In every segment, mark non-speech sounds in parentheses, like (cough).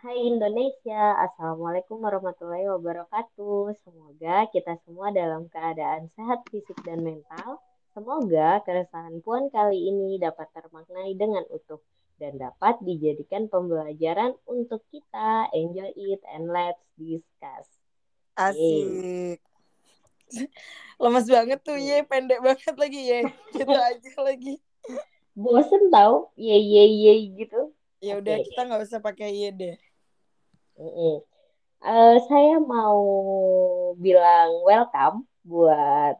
Hai Indonesia, Assalamualaikum warahmatullahi wabarakatuh. Semoga kita semua dalam keadaan sehat fisik dan mental. Semoga keresahan Puan kali ini dapat termaknai dengan utuh dan dapat dijadikan pembelajaran untuk kita. Enjoy it and let's discuss. Asik. (laughs) Lemes banget tuh, ye. Pendek banget lagi, ye. Gitu (laughs) aja lagi. Bosen tau? Ye, ye, ye gitu. Ya udah, Oke. kita nggak usah pakai ye deh. Mm-mm. Eh, saya mau bilang welcome buat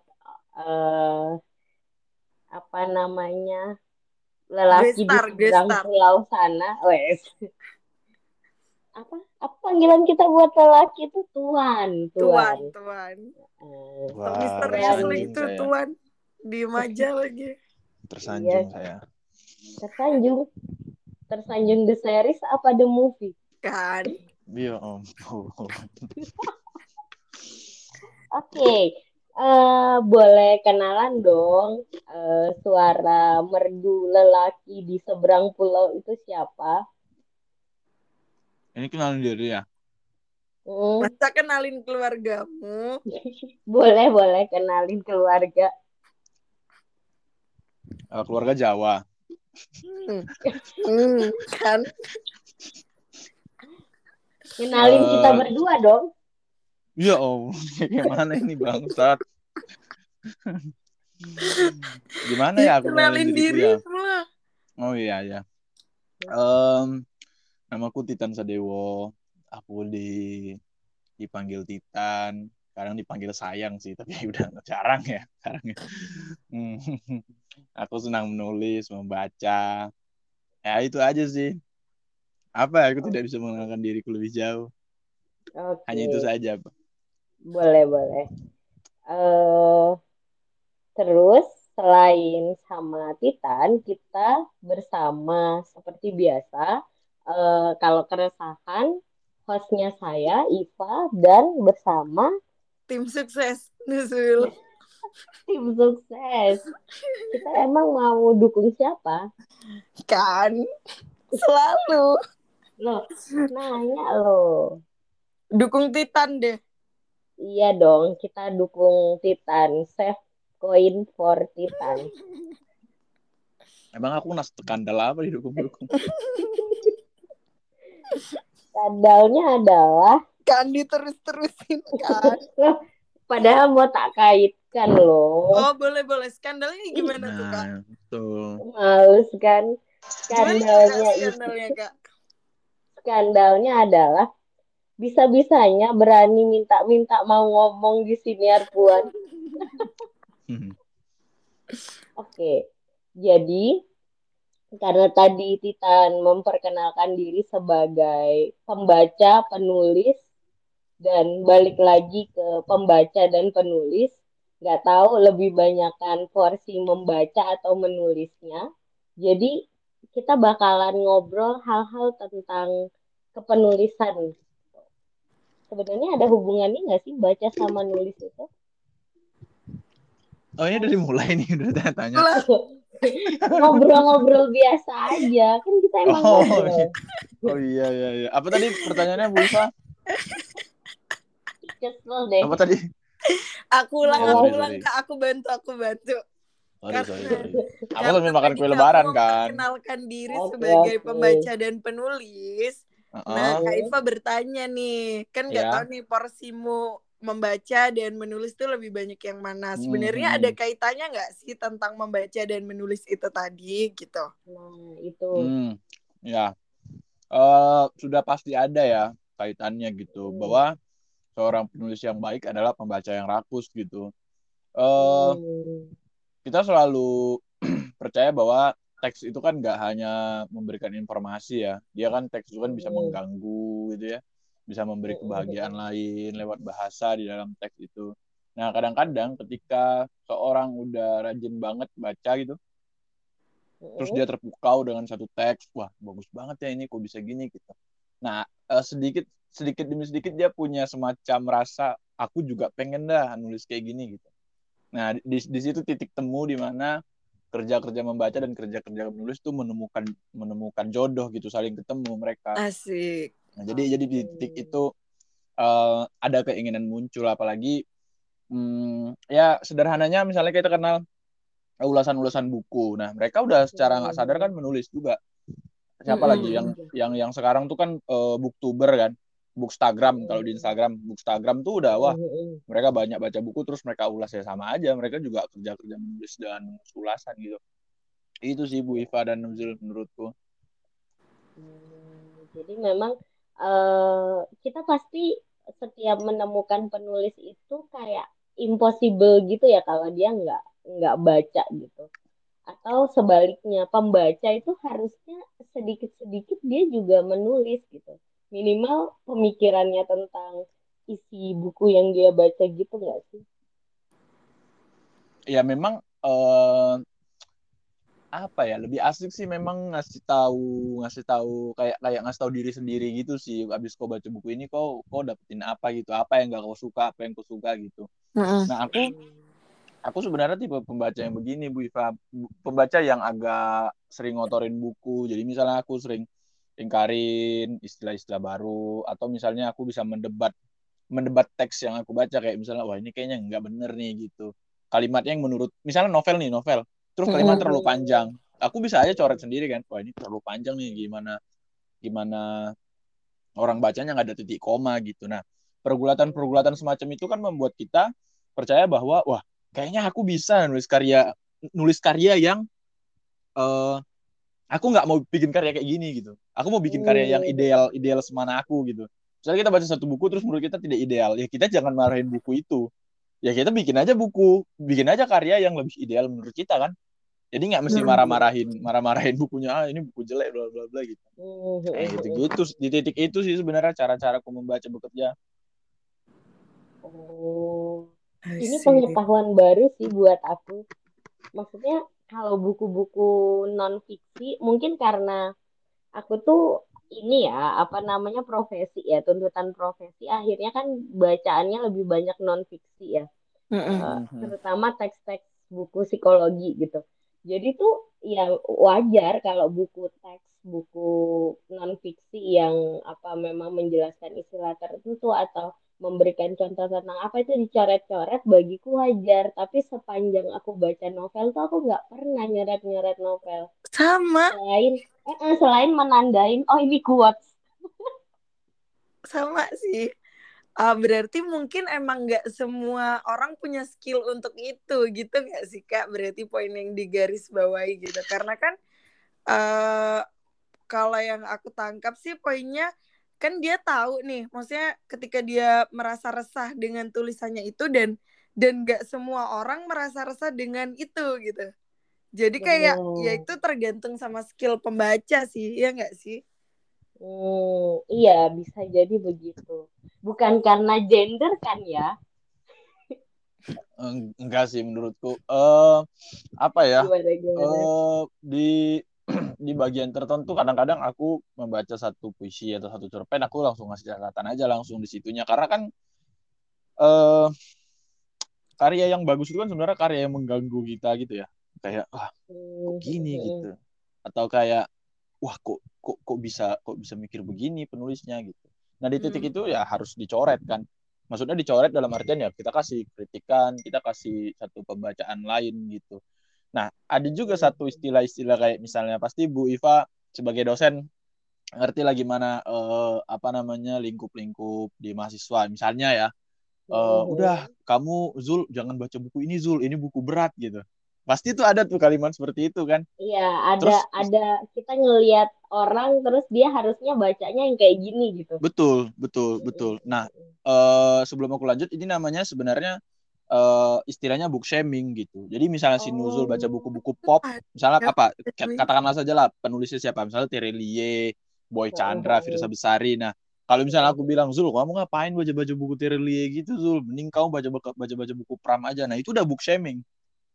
eh, apa namanya lelaki di Gestar, seberang gestar. pulau sana. Wes. Apa apa panggilan kita buat lelaki itu tuan, Tuan, tuan. tuan. Misterius tersanjung gitu, saya. tuan. Diem aja (laughs) lagi. Tersanjung Iya. saya. tersanjung, tersanjung the series apa the movie? Kan? Iya om. (laughs) Oke, eh, boleh kenalan dong eh, suara merdu lelaki di seberang pulau itu siapa? Ini kenalin diri ya. Hmm, Masa kenalin keluargamu? (laughs) boleh boleh kenalin keluarga. Eh, keluarga Jawa. Hmm. Hmm, kan? Kenalin kita Eh, berdua dong. Iya om. (laughs) Gimana ini bangsat? (laughs) Gimana ya aku kenalin diri ya? lah. Oh iya ya. Em, namaku Titan Sadewo. Aku di dipanggil Titan. Kadang dipanggil sayang sih, tapi (laughs) udah jarang ya. Jarang ya. Hmm. Aku senang menulis, membaca. Ya itu aja sih. Apa? Aku tidak bisa mengenalkan diriku lebih jauh. Oke, Hanya itu saja. Pak. boleh boleh. Eh, terus selain sama Titan, kita bersama seperti biasa. Eh, kalau keresahan, hostnya saya Iva dan bersama Tim sukses. Nuzul. (laughs) tim sukses. Kita emang mau dukung siapa? Kan? Selalu. Loh, nanya loh. Dukung Titan deh. Iya dong, kita dukung Titan. Save coin for Titan. Emang aku nas skandal apa didukung-dukung? Skandalnya adalah, Kan diterus-terusin kan. loh, (laughs) padahal mau tak kaitkan loh. Oh boleh boleh. Skandalnya gimana tuh kak? Nah, betul. Males kan? Tuh, Kak, Skandalnya itu, skandalnya kak? Skandalnya adalah bisa-bisanya berani minta-minta mau ngomong di siniar Puan. Oke, jadi karena tadi Titan memperkenalkan diri sebagai pembaca, penulis, dan balik lagi ke pembaca dan penulis, nggak tahu lebih banyakkan porsi membaca atau menulisnya. Jadi kita bakalan ngobrol hal-hal tentang kepenulisan. Sebenarnya ada hubungannya nggak sih baca sama nulis itu? Oh ini dari mulai nih udah tanya-tanya. Lah, Ngobrol-ngobrol biasa aja, kan kita emang Oh, ngobrol. iya. Oh iya iya iya. Apa tadi pertanyaannya Bu Iva? Kesel deh. Apa tadi? aku ulang, aku Sorry, ulang kak, aku bantu, aku bantu. Sorry, Karena- sorry, sorry. (laughs) Aku sambil makan kue lebaran kan. memperkenalkan diri Oke, sebagai oke. pembaca dan penulis. Nah, Heeh. Kak Iva bertanya nih, kan nggak Ya. tahu nih porsimu membaca dan menulis tuh lebih banyak yang mana? Sebenarnya hmm. ada kaitannya nggak sih tentang membaca dan menulis itu tadi gitu? Nah, itu. Hmm, ya. Eh sudah pasti ada ya kaitannya gitu Hmm. bahwa seorang penulis yang baik adalah pembaca yang rakus gitu. Eh Hmm. Kita selalu (clears throat) percaya bahwa teks itu kan nggak hanya memberikan informasi ya. Dia kan teks itu kan bisa Hmm. mengganggu gitu ya. Bisa memberi Hmm, kebahagiaan lain lewat bahasa di dalam teks itu. Nah, kadang-kadang ketika seorang udah rajin banget baca gitu, terus Hmm. dia terpukau dengan satu teks, wah bagus banget ya ini kok bisa gini gitu. Nah, eh, sedikit sedikit demi sedikit dia punya semacam rasa aku juga pengen dah nulis kayak gini gitu. Nah, di, di situ titik temu di mana kerja-kerja membaca dan kerja-kerja menulis tuh menemukan menemukan jodoh gitu, saling ketemu mereka. Asik. Nah, jadi jadi di titik itu uh, ada keinginan muncul apalagi hmm, ya sederhananya misalnya kita kenal ulasan-ulasan buku. Nah, mereka udah secara nggak sadar kan menulis juga. Siapa hmm. lagi yang yang yang sekarang tuh kan uh, booktuber kan, bookstagram kalau di Instagram, bookstagram tuh udah wah mereka banyak baca buku terus mereka ulas ya sama aja. Mereka juga kerja-kerja menulis dan ulasan gitu. Itu sih Bu Iva dan Nuzul menurutku. Hmm, jadi memang uh, kita pasti setiap menemukan penulis itu kayak impossible gitu ya kalau dia nggak nggak baca gitu atau sebaliknya pembaca itu harusnya sedikit-sedikit dia juga menulis gitu minimal pemikirannya tentang isi buku yang dia baca gitu nggak sih? Ya memang uh, apa ya lebih asik sih memang ngasih tahu ngasih tahu kayak kayak ngasih tahu diri sendiri gitu sih. Abis kau baca buku ini kau kau dapetin apa gitu apa yang gak kau suka apa yang kau suka gitu. Uh-uh. nah aku aku sebenarnya tipe pembaca yang begini Bu Iva. Pembaca yang agak sering ngotorin buku. Jadi misalnya aku sering ingkarin istilah-istilah baru atau misalnya aku bisa mendebat mendebat teks yang aku baca kayak misalnya wah ini kayaknya nggak bener nih gitu. Kalimatnya yang menurut misalnya novel nih novel terus kalimat terlalu panjang. Aku bisa aja coret sendiri kan wah ini terlalu panjang nih gimana gimana orang bacanya nggak ada titik koma gitu. Nah pergulatan-pergulatan semacam itu kan membuat kita percaya bahwa wah kayaknya aku bisa nulis karya nulis karya yang uh, aku nggak mau bikin karya kayak gini gitu aku mau bikin karya yang ideal ideal semana aku gitu. Misalnya kita baca satu buku terus menurut kita tidak ideal ya kita jangan marahin buku itu. Ya kita bikin aja buku bikin aja karya yang lebih ideal menurut kita kan. Jadi nggak mesti marah-marahin marah-marahin bukunya ah ini buku jelek bla bla bla gitu. Kayak gitu gitu di titik itu sih sebenarnya cara-cara aku membaca bekerja. Oh ini pengetahuan baru sih buat aku. Maksudnya kalau buku-buku non fiksi mungkin karena aku tuh ini ya apa namanya profesi ya tuntutan profesi. Akhirnya kan bacaannya lebih banyak non fiksi ya mm-hmm. uh, terutama teks-teks buku psikologi gitu. Jadi tuh ya wajar kalau buku teks buku non fiksi yang apa memang menjelaskan istilah tertentu atau memberikan contoh tentang apa itu dicoret-coret bagiku wajar. Tapi sepanjang aku baca novel tuh aku nggak pernah nyoret-nyoret novel. Sama. Selain eh, selain menandain oh ini quotes. Sama sih. Uh, berarti mungkin emang nggak semua orang punya skill untuk itu gitu nggak sih kak? Berarti poin yang digaris bawahi gitu. Karena kan uh, kalau yang aku tangkap sih poinnya kan dia tahu nih maksudnya ketika dia merasa resah dengan tulisannya itu dan dan gak semua orang merasa resah dengan itu gitu. Jadi kayak oh. ya itu tergantung sama skill pembaca sih ya nggak sih? Oh iya bisa jadi begitu. Bukan karena gender kan ya? Enggak sih menurutku. Uh, apa ya? Gimana, gimana? Uh, di (clears throat) di bagian tertentu kadang-kadang aku membaca satu puisi atau satu cerpen aku langsung ngasih catatan aja langsung di situnya. Karena kan uh, karya yang bagus itu kan sebenarnya karya yang mengganggu kita gitu ya. Kayak wah kok gini gitu. Atau kayak wah kok kok kok bisa kok bisa mikir begini penulisnya gitu. Nah di titik hmm. itu ya harus dicoret kan. Maksudnya dicoret dalam artian ya kita kasih kritikan kita kasih satu pembacaan lain gitu Nah, ada juga satu istilah-istilah kayak misalnya pasti Bu Iva sebagai dosen ngerti lah gimana uh, apa namanya lingkup-lingkup di mahasiswa. Misalnya ya, uh, oh. udah kamu Zul jangan baca buku ini Zul, ini buku berat gitu. Pasti tuh ada tuh kalimat seperti itu kan? Iya, ada terus, ada kita ngelihat orang terus dia harusnya bacanya yang kayak gini gitu. Betul, betul, betul. Nah, uh, sebelum aku lanjut ini namanya sebenarnya uh, istilahnya book shaming gitu. Jadi misalnya oh. si Nuzul baca oh. buku-buku pop, misalnya apa? Katakanlah saja lah penulisnya siapa? Misalnya Terelie, Boy Chandra, oh. Firsa Besari. Nah, kalau misalnya aku bilang Zul, kamu ngapain baca-baca buku Terelie gitu Zul? Mending kamu baca baca-baca buku Pram aja. Nah, itu udah book shaming.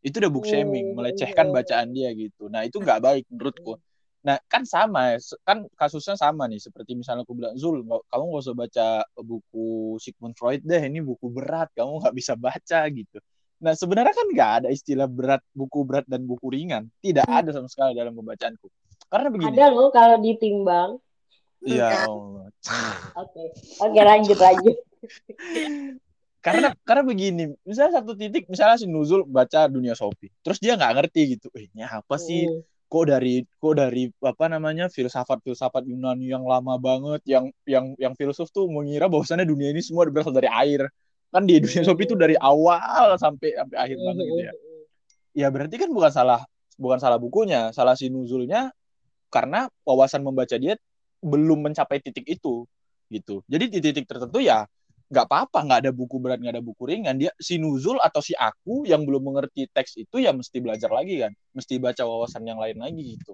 Itu udah book shaming, oh, melecehkan bacaan dia gitu. Nah, itu nggak baik menurutku. Nah, kan sama, kan kasusnya sama nih. Seperti misalnya aku bilang, Zul, kamu nggak usah baca buku Sigmund Freud deh, ini buku berat, kamu nggak bisa baca gitu. Nah, sebenarnya kan nggak ada istilah berat, buku berat dan buku ringan. Tidak hmm. ada sama sekali dalam pembacaanku. Karena begini. Ada loh kalau ditimbang. Iya. Oke, oke lanjut lanjut. (laughs) karena karena begini, misalnya satu titik, misalnya si Nuzul baca dunia Sopi, terus dia nggak ngerti gitu, eh ini apa sih? Hmm. Kok dari kok dari apa namanya filsafat filsafat Yunani yang lama banget, yang yang yang filsuf tuh mengira bahwasannya dunia ini semua berasal dari air. Kan di dunia Sopi itu dari awal sampai sampai akhir banget gitu ya. Ya berarti kan bukan salah bukan salah bukunya, salah si Nuzulnya karena wawasan membaca dia belum mencapai titik itu gitu. Jadi di titik tertentu ya nggak apa-apa, nggak ada buku berat, nggak ada buku ringan. Dia si Nuzul atau si aku yang belum mengerti teks itu ya mesti belajar lagi kan, mesti baca wawasan yang lain lagi gitu.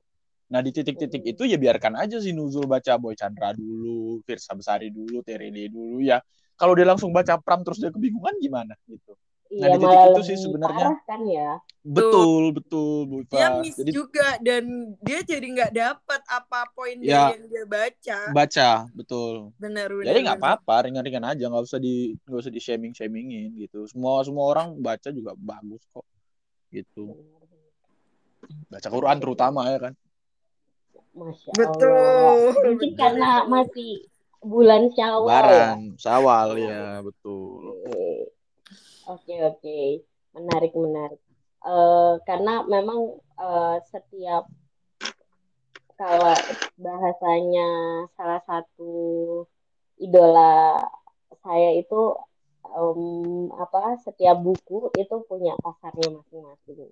Nah di titik-titik itu ya biarkan aja si Nuzul baca Boy Chandra dulu, Firsa Besari dulu, Terele dulu ya. Kalau dia langsung baca Pram terus dia kebingungan gimana gitu. Nah, Iya di titik itu sih sebenarnya. kan ya. Betul, betul, Bu Iva. Dia miss Jadi juga dan dia jadi nggak dapat apa poin Ya. yang dia baca. baca, betul. Benar benar. Jadi nggak apa-apa, ringan-ringan aja, nggak usah di nggak usah di shaming shamingin gitu. Semua semua orang baca juga bagus kok, gitu. Baca Quran terutama ya kan. Masya Betul. Allah. Mungkin karena masih bulan Syawal ya. Lebaran, Sawal ya betul. Oke oke, menarik menarik. Eh, karena memang eh, setiap kalau bahasanya salah satu idola saya itu em, apa setiap buku itu punya pasarnya masing-masing.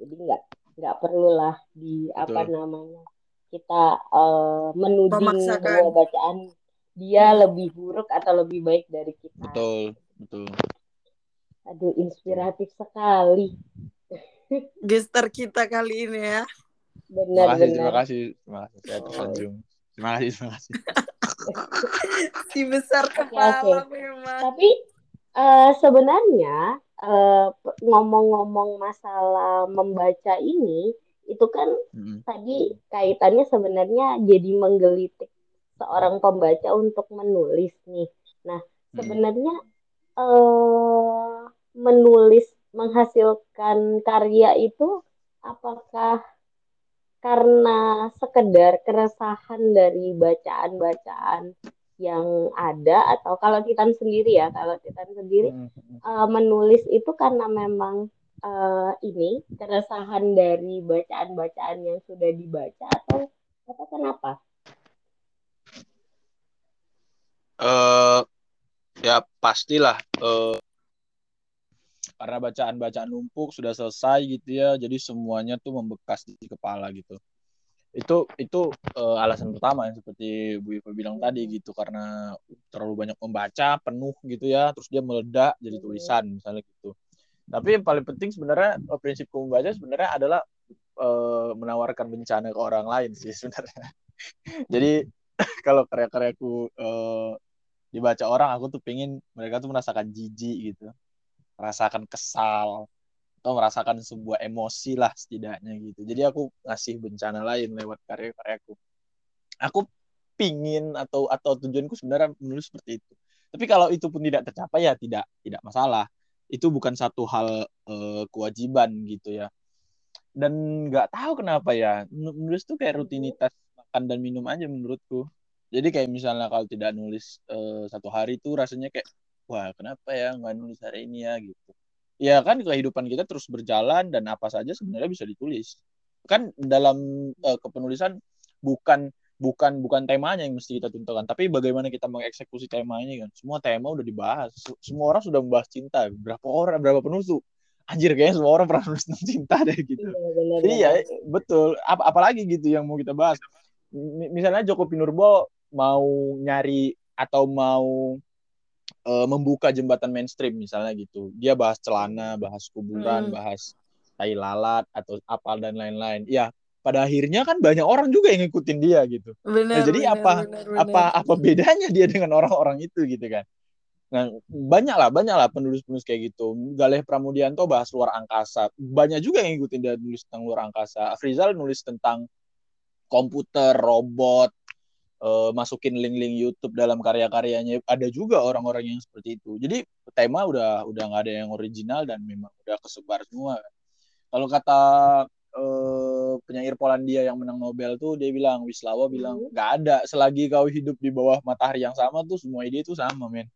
Jadi nggak nggak perlulah di apa Betul. namanya kita eh, menuding bahwa bacaan dia lebih buruk atau lebih baik dari kita. Betul, betul. Aduh, inspiratif sekali. (laughs) Gester kita kali ini ya. Terima kasih, terima Benar-benar. kasih, terima kasih. Saya tersanjung. Terima kasih, terima kasih. (laughs) Si besar kepala oke. memang. Tapi eh, sebenarnya pe- ngomong-ngomong masalah membaca ini, itu kan Mm-mm. tadi kaitannya sebenarnya jadi menggelitik seorang pembaca untuk menulis nih. Nah, sebenarnya eh, menulis menghasilkan karya itu apakah karena sekedar keresahan dari bacaan-bacaan yang ada atau kalau Titan sendiri ya, kalau Titan sendiri Mm-mm. eh, menulis itu karena memang eh, ini keresahan dari bacaan-bacaan yang sudah dibaca atau atau kenapa? eh ya pastilah eh karena bacaan-bacaan numpuk sudah selesai gitu ya jadi semuanya tuh membekas di kepala gitu. Itu itu eh, alasan pertama yang seperti Bu Iva bilang tadi gitu karena terlalu banyak membaca penuh gitu ya terus dia meledak jadi tulisan misalnya gitu. Tapi yang paling penting sebenarnya eh, prinsipku membaca sebenarnya adalah eh, menawarkan bencana ke orang lain sih sebenarnya. (laughs) Jadi (laughs) kalau karya-karyaku eh, dibaca orang aku tuh pengen mereka tuh merasakan jijik gitu merasakan kesal atau merasakan sebuah emosi lah setidaknya gitu. Jadi aku ngasih bencana lain lewat karya-karyaku aku. Pingin atau atau tujuanku sebenarnya menulis seperti itu. Tapi kalau itu pun tidak tercapai ya tidak tidak masalah. Itu bukan satu hal eh, kewajiban gitu ya. Dan nggak tahu kenapa ya menulis tuh kayak rutinitas makan dan minum aja menurutku. Jadi kayak misalnya kalau tidak nulis eh, satu hari itu rasanya kayak wah kenapa ya nggak nulis hari ini ya? Gitu. Ya kan kehidupan kita terus berjalan dan apa saja sebenarnya bisa ditulis. Kan dalam eh, kepenulisan bukan bukan bukan temanya yang mesti kita tentukan tapi bagaimana kita mengeksekusi temanya kan. Semua tema udah dibahas semua orang sudah membahas cinta. Berapa orang berapa penulis tuh anjir kayaknya semua orang pernah nulis tentang cinta deh gitu. Iya, benar, Iya, betul. Ap apalagi gitu yang mau kita bahas. M- misalnya Joko Pinurbo mau nyari atau mau eh, membuka jembatan mainstream misalnya gitu. Dia bahas celana, bahas kuburan, Hmm. bahas tai lalat atau apa dan lain-lain. Ya, pada akhirnya kan banyak orang juga yang ngikutin dia gitu. Benar. Nah, jadi benar, apa benar, apa benar. apa bedanya dia dengan orang-orang itu gitu kan? Nah, banyak lah, banyak lah penulis-penulis kayak gitu. Galeh Pramudianto bahas luar angkasa. Banyak juga yang ngikutin dia nulis tentang luar angkasa. Afrizal nulis tentang komputer, robot, eh, masukin link-link YouTube dalam karya-karyanya. Ada juga orang-orang yang seperti itu. Jadi tema udah udah nggak ada yang original dan memang udah kesebar semua. Kalau kata uh, penyair Polandia yang menang Nobel tuh dia bilang Wisława bilang Hmm. nggak ada selagi kau hidup di bawah matahari yang sama tuh semua ide itu sama men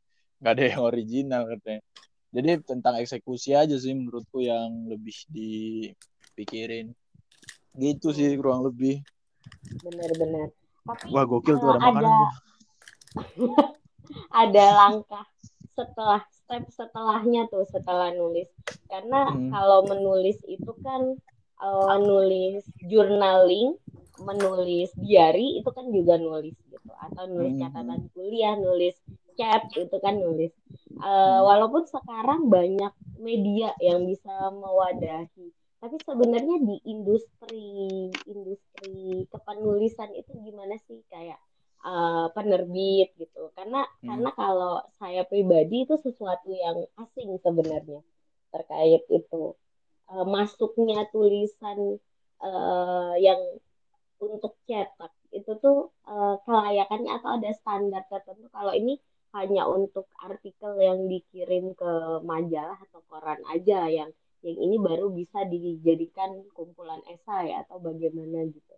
nggak ada yang original katanya jadi tentang eksekusi aja sih menurutku yang lebih dipikirin gitu sih kurang lebih Benar-benar. Tapi wah gokil tuh eh, ada makanan ada (laughs) ada langkah setelah step setelahnya tuh setelah nulis karena Hmm. kalau menulis itu kan eh, nulis journaling menulis diary itu kan juga nulis gitu atau nulis Hmm. catatan kuliah nulis chat itu kan nulis Eh, Hmm. walaupun sekarang banyak media yang bisa mewadahi tapi sebenarnya di industri industri kepenulisan itu gimana sih? Kayak uh, penerbit gitu. Karena Hmm. karena kalau saya pribadi itu sesuatu yang asing sebenarnya terkait itu. Uh, masuknya tulisan uh, yang untuk cetak itu tuh uh, kelayakannya atau ada standar tertentu. Kalau ini hanya untuk artikel yang dikirim ke majalah atau koran aja yang yang ini baru bisa dijadikan kumpulan esai atau bagaimana gitu.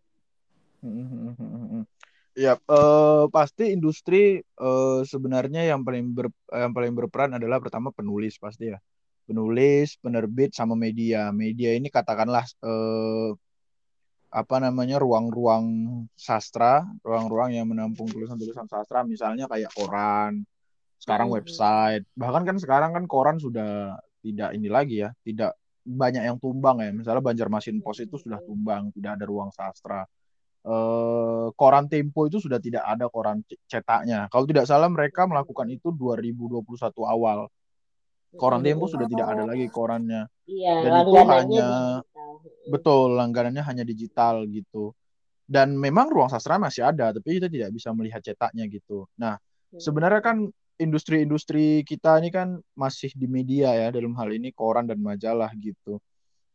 Ya, eh, pasti industri eh, sebenarnya yang paling ber, yang paling berperan adalah pertama penulis pasti ya. Penulis, penerbit sama media. Media ini katakanlah eh, apa namanya ruang-ruang sastra, ruang-ruang yang menampung tulisan-tulisan sastra misalnya kayak koran, sekarang Hmm. website. Bahkan kan sekarang kan koran sudah tidak ini lagi ya, tidak banyak yang tumbang ya. Misalnya Banjarmasin Post itu sudah tumbang, tidak ada ruang sastra eh, koran Tempo itu sudah tidak ada koran cetaknya. Kalau tidak salah mereka melakukan itu 2021 awal. Koran Tempo sudah tidak ada lagi korannya. Iya, Dan itu hanya- digital. Betul, langganannya hanya digital gitu. Dan memang ruang sastra masih ada, tapi kita tidak bisa melihat cetaknya gitu. Nah, Hmm. sebenarnya kan industri-industri kita ini kan masih di media ya dalam hal ini koran dan majalah gitu.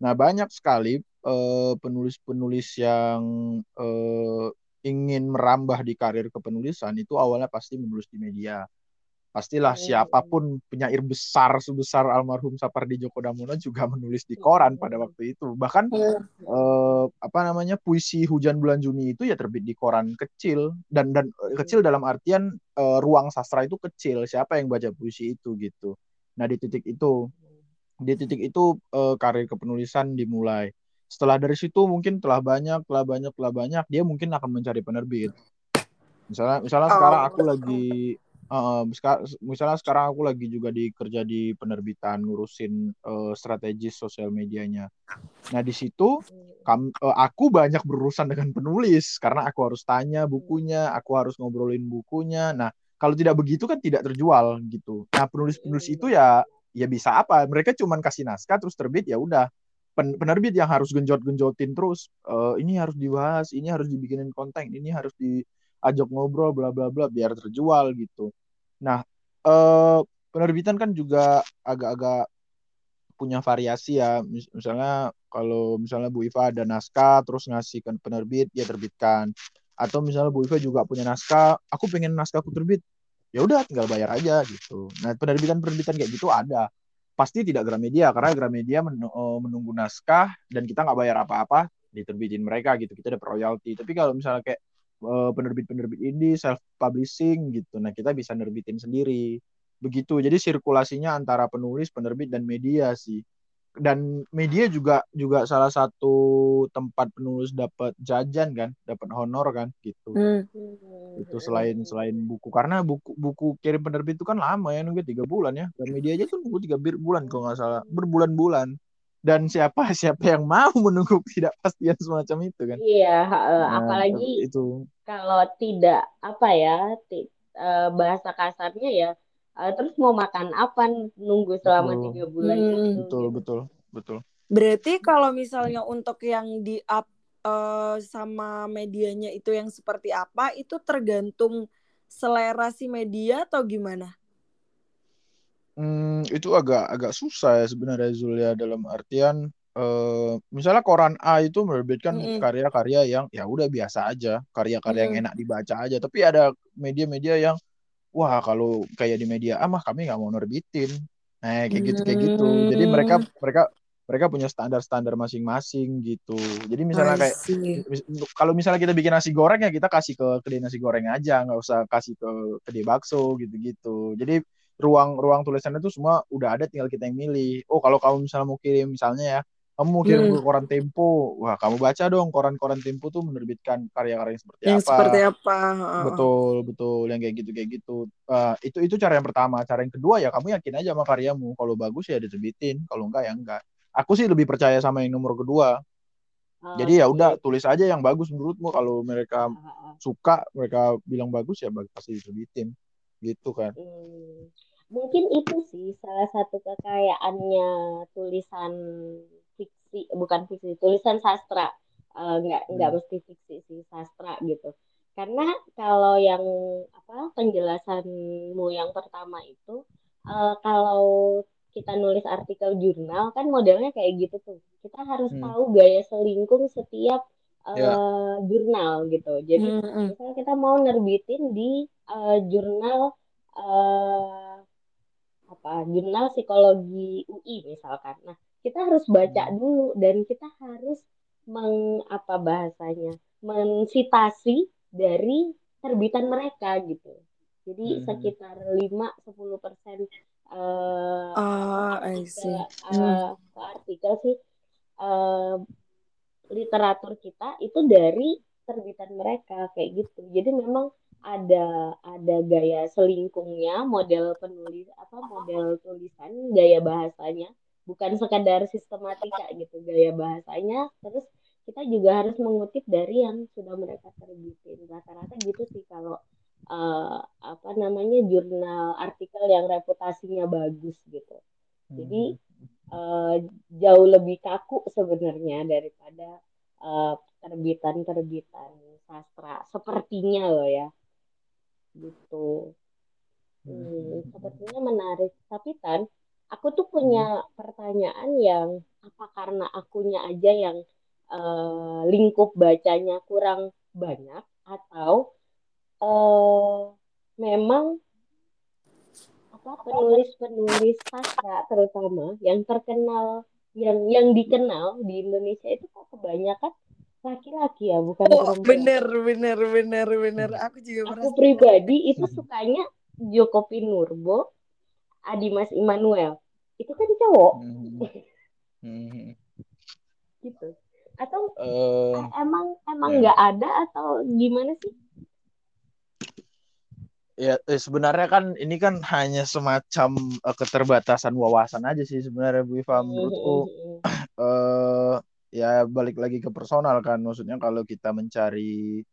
Nah banyak sekali eh, penulis-penulis yang eh, ingin merambah di karir kepenulisan itu awalnya pasti menulis di media. Pastilah Hmm. siapa pun penyair besar sebesar almarhum Sapardi Djoko Damono juga menulis di koran pada waktu itu. Bahkan eh, apa namanya puisi Hujan Bulan Juni itu ya terbit di koran kecil dan dan eh, kecil dalam artian eh, ruang sastra itu kecil. Siapa yang baca puisi itu gitu. Nah di titik itu di titik itu eh, karir kepenulisan dimulai. Setelah dari situ mungkin telah banyak, telah banyak, telah banyak, dia mungkin akan mencari penerbit. Misalnya, misalnya Oh. sekarang aku lagi, seka- misalnya sekarang aku lagi juga di kerja di penerbitan ngurusin eh, strategi sosial medianya. Nah di situ kam- eh, aku banyak berurusan dengan penulis karena aku harus tanya bukunya, aku harus ngobrolin bukunya. Nah kalau tidak begitu kan tidak terjual gitu. Nah penulis-penulis itu ya ya bisa apa? Mereka cuman kasih naskah terus terbit ya udah. Pen- penerbit yang harus genjot-genjotin terus eh, ini harus dibahas, ini harus dibikinin konten, ini harus diajak ngobrol bla bla bla biar terjual gitu. Nah, eh penerbitan kan juga agak-agak punya variasi ya. Mis- Misalnya kalau misalnya Bu Iva ada naskah terus ngasih ke penerbit dia terbitkan. Atau misalnya Bu Iva juga punya naskah, aku pengen naskahku terbit. Ya udah tinggal bayar aja gitu. Nah, penerbitan-penerbitan kayak gitu ada. Pasti tidak Gramedia karena Gramedia men- eh, menunggu naskah dan kita nggak bayar apa-apa diterbitin mereka gitu. Kita dapat royalti. Tapi kalau misalnya kayak penerbit-penerbit indie self publishing gitu. Nah, kita bisa nerbitin sendiri. Begitu. Jadi sirkulasinya antara penulis, penerbit dan media sih. Dan media juga juga salah satu tempat penulis dapat jajan kan, dapat honor kan gitu. Hmm. Itu selain selain buku karena buku buku kirim penerbit itu kan lama ya nunggu tiga bulan ya. Dan media aja tuh nunggu tiga bulan kalau nggak salah, berbulan-bulan. Dan siapa (laughs) siapa yang mau menunggu tidak pastian semacam itu kan. Iya, Nah, apalagi itu kalau tidak apa ya, ti- eh, bahasa kasarnya ya, eh, terus mau makan apa nunggu selama Betul. tiga bulan Hmm. itu betul gitu. betul betul. Berarti kalau misalnya untuk yang di up eh, sama medianya itu yang seperti apa, itu tergantung selera si media atau gimana? Hmm, itu agak agak susah ya sebenarnya Zulia dalam artian eh, misalnya koran A itu menerbitkan Mm-mm. karya-karya yang ya udah biasa aja, karya-karya yang Mm. enak dibaca aja. Tapi ada media-media yang wah kalau kayak di media A mah kami nggak mau nerbitin. Nah, kayak gitu kayak gitu. Jadi mereka Hmm. mereka mereka punya standar-standar masing-masing gitu. Jadi misalnya kayak kalau misalnya kita bikin nasi goreng ya kita kasih ke kedai nasi goreng aja, nggak usah kasih ke kedai bakso gitu-gitu. Jadi ruang ruang tulisannya itu semua udah ada, tinggal kita yang milih. Oh kalau kamu misalnya mau kirim misalnya ya, kamu mau kirim Hmm. ke koran Tempo, wah kamu baca dong koran-koran Tempo tuh menerbitkan karya-karya yang seperti Yang apa. seperti apa? Heeh. Betul, betul. Yang kayak gitu, kayak gitu. Eh, itu itu cara yang pertama. Cara yang kedua ya kamu yakin aja sama karyamu. Kalau bagus ya diterbitin, kalau enggak ya enggak. Aku sih lebih percaya sama yang nomor kedua. Jadi ya udah tulis aja yang bagus menurutmu. Kalau mereka Ah, ah, ah. suka, mereka bilang bagus ya pasti diterbitin. Gitu kan. Hmm. Mungkin itu sih salah satu kekayaannya tulisan fiksi, bukan fiksi, tulisan sastra. Eh, nggak nggak Hmm. mesti fiksi sih, sastra gitu. Karena kalau yang apa penjelasanmu yang pertama itu, eh, kalau kita nulis artikel jurnal kan modelnya kayak gitu tuh. Kita harus Hmm. tahu gaya selingkung setiap Ya. eh, jurnal gitu. Jadi Hmm, hmm. misalnya kita mau nerbitin di eh, jurnal eh, apa jurnal psikologi UI misalkan. Nah, kita harus baca Hmm. dulu dan kita harus meng apa bahasanya mensitasi dari terbitan mereka gitu. Jadi Hmm. sekitar 5-10 persen apa I artikel see. Hmm. artikel sih eh, literatur kita itu dari terbitan mereka kayak gitu. Jadi memang ada ada gaya selingkungnya, model penulis apa model tulisan, gaya bahasanya, bukan sekadar sistematika gitu gaya bahasanya. Terus kita juga harus mengutip dari yang sudah mereka terbitin. Rata-rata gitu sih kalau eh, apa namanya jurnal artikel yang reputasinya bagus gitu. Jadi eh, jauh lebih kaku sebenarnya daripada eh, terbitan-terbitan sastra sepertinya loh ya gitu. Hmm, sepertinya menarik. Tapi Tan aku tuh punya pertanyaan yang apa karena akunya aja yang eh, lingkup bacanya kurang banyak atau eh, memang apa penulis-penulis sastra terutama yang terkenal yang yang dikenal di Indonesia itu kok kebanyakan laki-laki ya bukan Oh, perempuan. bener, bener, bener, bener. Aku juga Aku merasa. pribadi itu sukanya Joko Pinurbo, Adimas Immanuel. Itu kan cowok Hmm. Hmm. (laughs) gitu. Atau eh, emang emang ya. nggak ada atau gimana sih? Ya, eh, sebenarnya kan ini kan hanya semacam eh, keterbatasan wawasan aja sih sebenarnya Bu Iva menurutku eh ya balik lagi ke personal kan maksudnya kalau kita mencari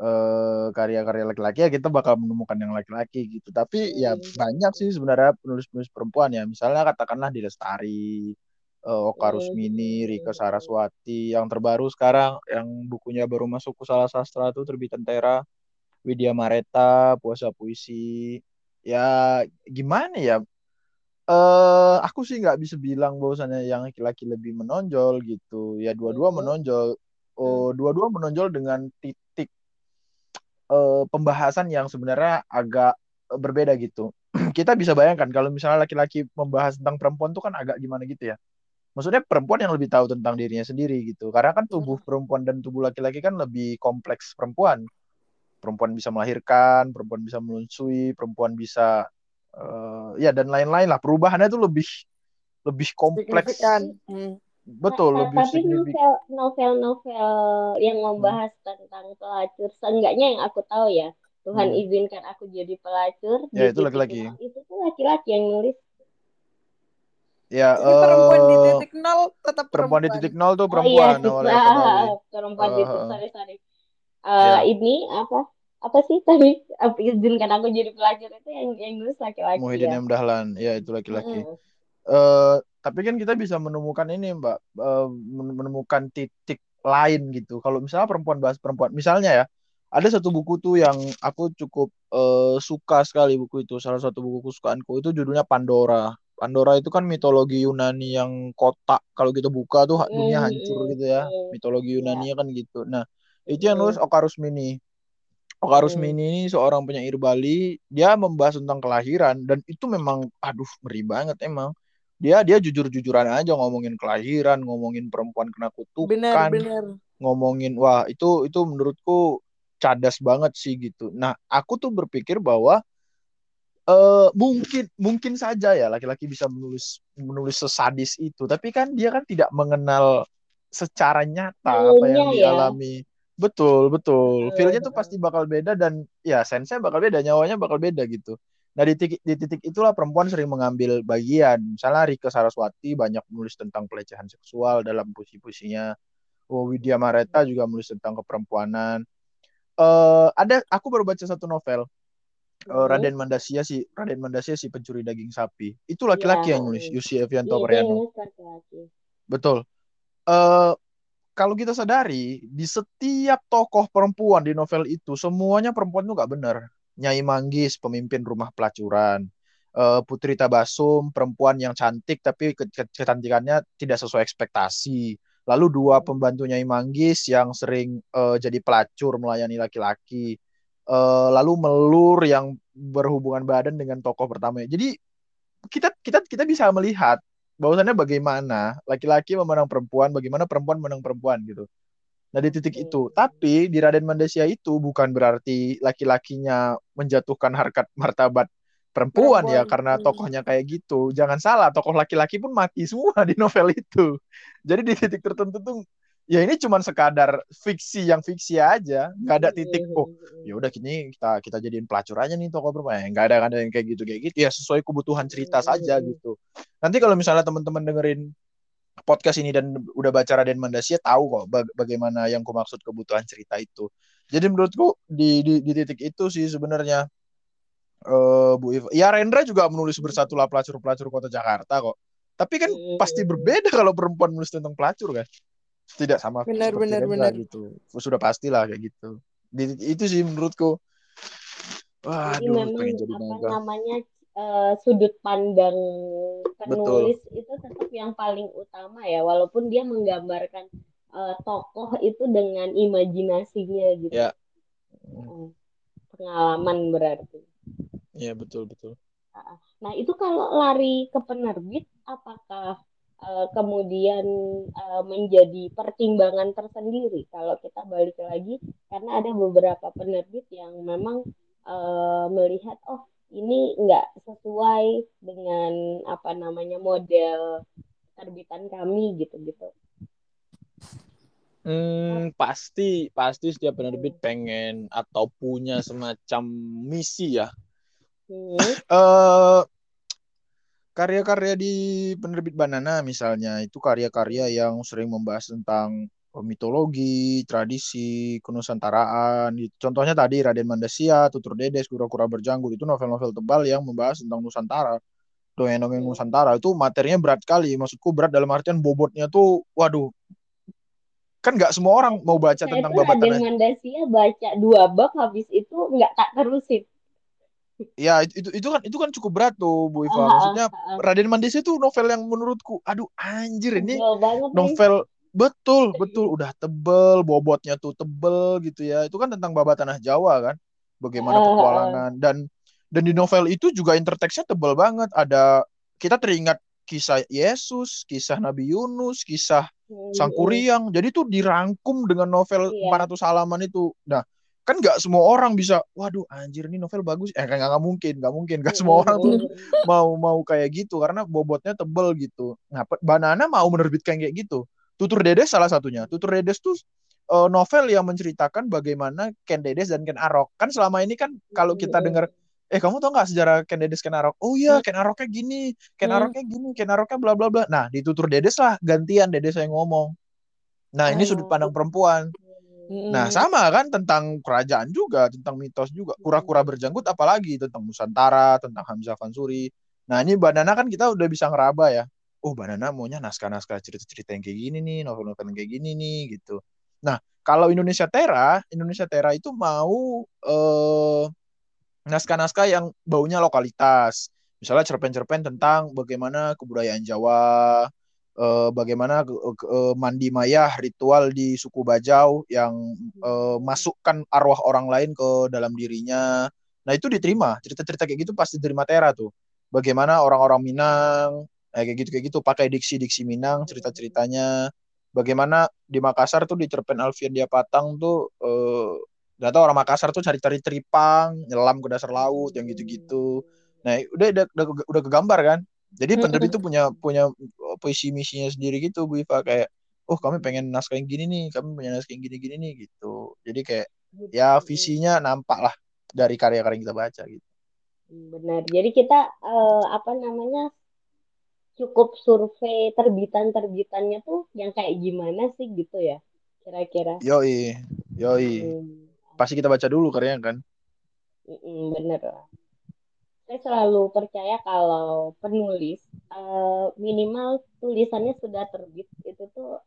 eh karya-karya laki-laki ya kita bakal menemukan yang laki-laki gitu. Tapi ya Hmm. banyak sih sebenarnya penulis-penulis perempuan ya. Misalnya katakanlah di Lestari, eh, Oka Hmm. Rusmini, Rika Saraswati, yang terbaru sekarang yang bukunya baru masuk ke Salah Sastra tuh terbitan Tera, Widya Mareta, Puasa Puisi. Ya gimana ya? Eh, aku sih nggak bisa bilang bahwasannya yang laki-laki lebih menonjol gitu. Ya dua-dua menonjol. Oh, dua-dua menonjol dengan titik eh, pembahasan yang sebenarnya agak eh, berbeda gitu. (clears throat) Kita bisa bayangkan kalau misalnya laki-laki membahas tentang perempuan tuh kan agak gimana gitu ya. Maksudnya perempuan yang lebih tahu tentang dirinya sendiri gitu. Karena kan tubuh perempuan dan tubuh laki-laki kan lebih kompleks perempuan. Perempuan bisa melahirkan, perempuan bisa menyusui, perempuan bisa ya dan lain-lain lah. Perubahannya tuh lebih lebih kompleks. Signifikan. Hmm. Betul, Ta- lebih Tapi novel novel-novel yang membahas tentang pelacur, seenggaknya yang aku tahu ya, Tuhan Hmm. izinkan aku jadi pelacur Ya, di itu titik laki-laki. itu tuh laki-laki yang nulis. Ya, Jadi perempuan di titik nol tetap perempuan di perempuan. titik nol tuh Oh iya, perempuan titik awalnya perempuan Eh, titik eh, sorry sorry. ya. Eh, ini apa apa sih (laughs) tadi? Izinkan aku jadi pelacur itu yang yang nulis laki-laki Muhyiddin ya. M. Dahlan, ya itu laki-laki. Mm-mm. eh tapi kan kita bisa menemukan ini Mbak, men- menemukan titik lain gitu. Kalau misalnya perempuan bahas perempuan, misalnya ya, ada satu buku tuh yang aku cukup eh, suka sekali buku itu. Salah satu buku kesukaanku itu judulnya Pandora. Pandora itu kan mitologi Yunani yang kotak. Kalau kita buka tuh dunia hancur gitu ya. Mitologi Ya. Yunani kan gitu. Nah, itu yang nulis Mm-mm. Oka Mm. Rusmini ini seorang penyair Bali. Dia membahas tentang kelahiran dan itu memang, aduh, ngeri banget emang dia dia jujur-jujuran aja ngomongin kelahiran ngomongin perempuan kena kutukan benar benar ngomongin wah itu itu menurutku cadas banget sih gitu nah aku tuh berpikir bahwa uh, mungkin mungkin saja ya laki-laki bisa menulis menulis sesadis itu tapi kan dia kan tidak mengenal secara nyata apa yang ya. Betul betul. Feelnya tuh pasti bakal beda dan ya sense bakal beda nyawanya bakal beda gitu. Nah di titik di titik itulah perempuan sering mengambil bagian. Misalnya Rike Saraswati banyak menulis tentang pelecehan seksual dalam puisi-puisinya. Oh Widya Mareta juga menulis tentang keperempuanan. Eh ada aku baru baca satu novel. Hmm. Raden Mandasia si Raden Mandasia si pencuri daging sapi. Itu laki-laki Iya. yang nulis Yusi Evianto Iya, Priano nulis laki-laki. betul. Eh kalau kita sadari di setiap tokoh perempuan di novel itu semuanya perempuan tuh nggak benar. Nyai Manggis pemimpin rumah pelacuran. Eh, Putri Tabasum perempuan yang cantik tapi ke- ke- kecantikannya tidak sesuai ekspektasi. Lalu dua pembantu Nyai Manggis yang sering eh, jadi pelacur melayani laki-laki. Eh, lalu melur yang berhubungan badan dengan tokoh pertama jadi kita kita kita bisa melihat bahwasannya bagaimana laki-laki memandang perempuan, bagaimana perempuan memandang perempuan gitu. Nah di titik itu, tapi di Raden Mandasia itu bukan berarti laki-lakinya menjatuhkan harkat (laughs) martabat perempuan, ya Perempuan, karena hmm. tokohnya kayak gitu. Jangan salah, tokoh laki-laki pun mati semua di novel itu. Jadi di titik tertentu tuh ya ini cuma sekadar fiksi yang fiksi aja, nggak ada titik Hmm, oh ya udah kini kita kita jadiin pelacur aja nih tokoh perempuan Ya, nggak ada nggak ada yang kayak gitu kayak gitu. Ya sesuai kebutuhan cerita saja gitu. Nanti kalau misalnya teman-teman dengerin podcast ini dan udah baca Raden Mandasia tahu kok ba- bagaimana yang ku maksud kebutuhan cerita itu. Jadi menurutku di di, di titik itu sih sebenarnya eh Bu Iva ya Rendra juga menulis bersatulah pelacur-pelacur kota Jakarta kok. Tapi kan pasti berbeda kalau perempuan menulis tentang pelacur kan tidak sama Benar, benar, Rendra benar. gitu sudah pastilah kayak gitu di, itu sih menurutku Jadi Waduh, memang pengen jadi apa mega. namanya eh, sudut pandang penulis itu tetap yang paling utama ya, walaupun dia menggambarkan eh, tokoh itu dengan imajinasinya gitu. Ya. Mm. Pengalaman berarti. Iya betul betul. Nah, itu kalau lari ke penerbit, apakah eh, kemudian eh, menjadi pertimbangan tersendiri kalau kita balik lagi karena ada beberapa penerbit yang memang eh, melihat oh ini nggak sesuai dengan apa namanya model terbitan kami gitu-gitu. Hmm, pasti pasti setiap penerbit pengen atau punya semacam misi ya. Hmm, Eh karya-karya di penerbit Banana misalnya itu karya-karya yang sering membahas tentang eh, mitologi, tradisi, kenusantaraan. Gitu. Contohnya tadi Raden Mandasia, Tutur Dedes, Kura-kura berjanggut itu novel-novel tebal yang membahas tentang Nusantara. Dongeng-dongeng Hmm. Nusantara itu materinya berat sekali. Maksudku berat dalam artian bobotnya tuh waduh. Kan nggak semua orang mau baca saya tentang babat Raden. Mandasia baca dua bab habis itu nggak tak terusin. Ya itu, itu kan itu kan cukup berat tuh Bu Iva. Maksudnya. Raden Mandasia itu novel yang menurutku aduh anjir ini nih. novel betul betul udah tebel bobotnya tuh tebel gitu ya itu kan tentang babat tanah Jawa kan bagaimana petualangan dan dan di novel itu juga interteksnya tebel banget ada kita teringat kisah Yesus kisah Nabi Yunus kisah Hmm, Sangkuriang jadi tuh dirangkum dengan novel Iya. 400 halaman itu nah kan nggak semua orang bisa waduh anjir ini novel bagus eh nggak nggak mungkin nggak mungkin nggak semua orang tuh mau mau kayak gitu karena bobotnya tebel gitu. Nah, Banana mau menerbitkan kayak gitu. Tutur Dedes salah satunya. Tutur Dedes tuh eh, novel yang menceritakan bagaimana Ken Dedes dan Ken Arok. Kan selama ini kan kalau kita Hmm. dengar eh kamu tau nggak sejarah Ken Dedes Ken Arok? Oh iya, Ken Aroknya gini, Ken Hmm. Aroknya gini, Ken Aroknya bla bla bla. Nah, di Tutur Dedes lah gantian Dedes yang ngomong. Nah, ini Oh. sudut pandang perempuan. Hmm. Nah, sama kan tentang kerajaan juga, tentang mitos juga. Kura-kura berjanggut apalagi tentang Nusantara, tentang Hamzah Fansuri. Nah, ini Banana kan kita udah bisa ngeraba ya. Oh, Banana maunya naskah-naskah cerita-cerita yang kayak gini nih, novel-novel yang kayak gini nih gitu. Nah, kalau Indonesia Tera, Indonesia Tera itu mau eh naskah-naskah yang baunya lokalitas. Misalnya cerpen-cerpen tentang bagaimana kebudayaan Jawa, eh, bagaimana eh, mandi mayah ritual di suku Bajau yang eh, masukkan arwah orang lain ke dalam dirinya. Nah itu diterima. Cerita-cerita kayak gitu pasti diterima Tera tuh. Bagaimana orang-orang Minang eh, kayak gitu kayak gitu pakai diksi-diksi Minang cerita-ceritanya. Bagaimana di Makassar tuh di cerpen Alfian dia Patang tuh eh, gak tau orang Makassar tuh cari-cari tripang nyelam ke dasar laut yang gitu-gitu. Nah udah udah udah, udah kegambar kan? Jadi penerbit itu punya punya puisi misinya sendiri gitu Bu Iva. Kayak oh kami pengen naskah yang gini nih kami punya naskah yang gini-gini nih gitu. Jadi kayak ya visinya nampak lah dari karya-karya yang kita baca gitu. Benar. Jadi kita eh, apa namanya cukup survei terbitan-terbitannya tuh yang kayak gimana sih gitu ya kira-kira. yoi yoi. Hmm, pasti kita baca dulu karyanya kan? Mm-mm, bener lah. Saya selalu percaya kalau penulis eh, minimal tulisannya sudah terbit itu tuh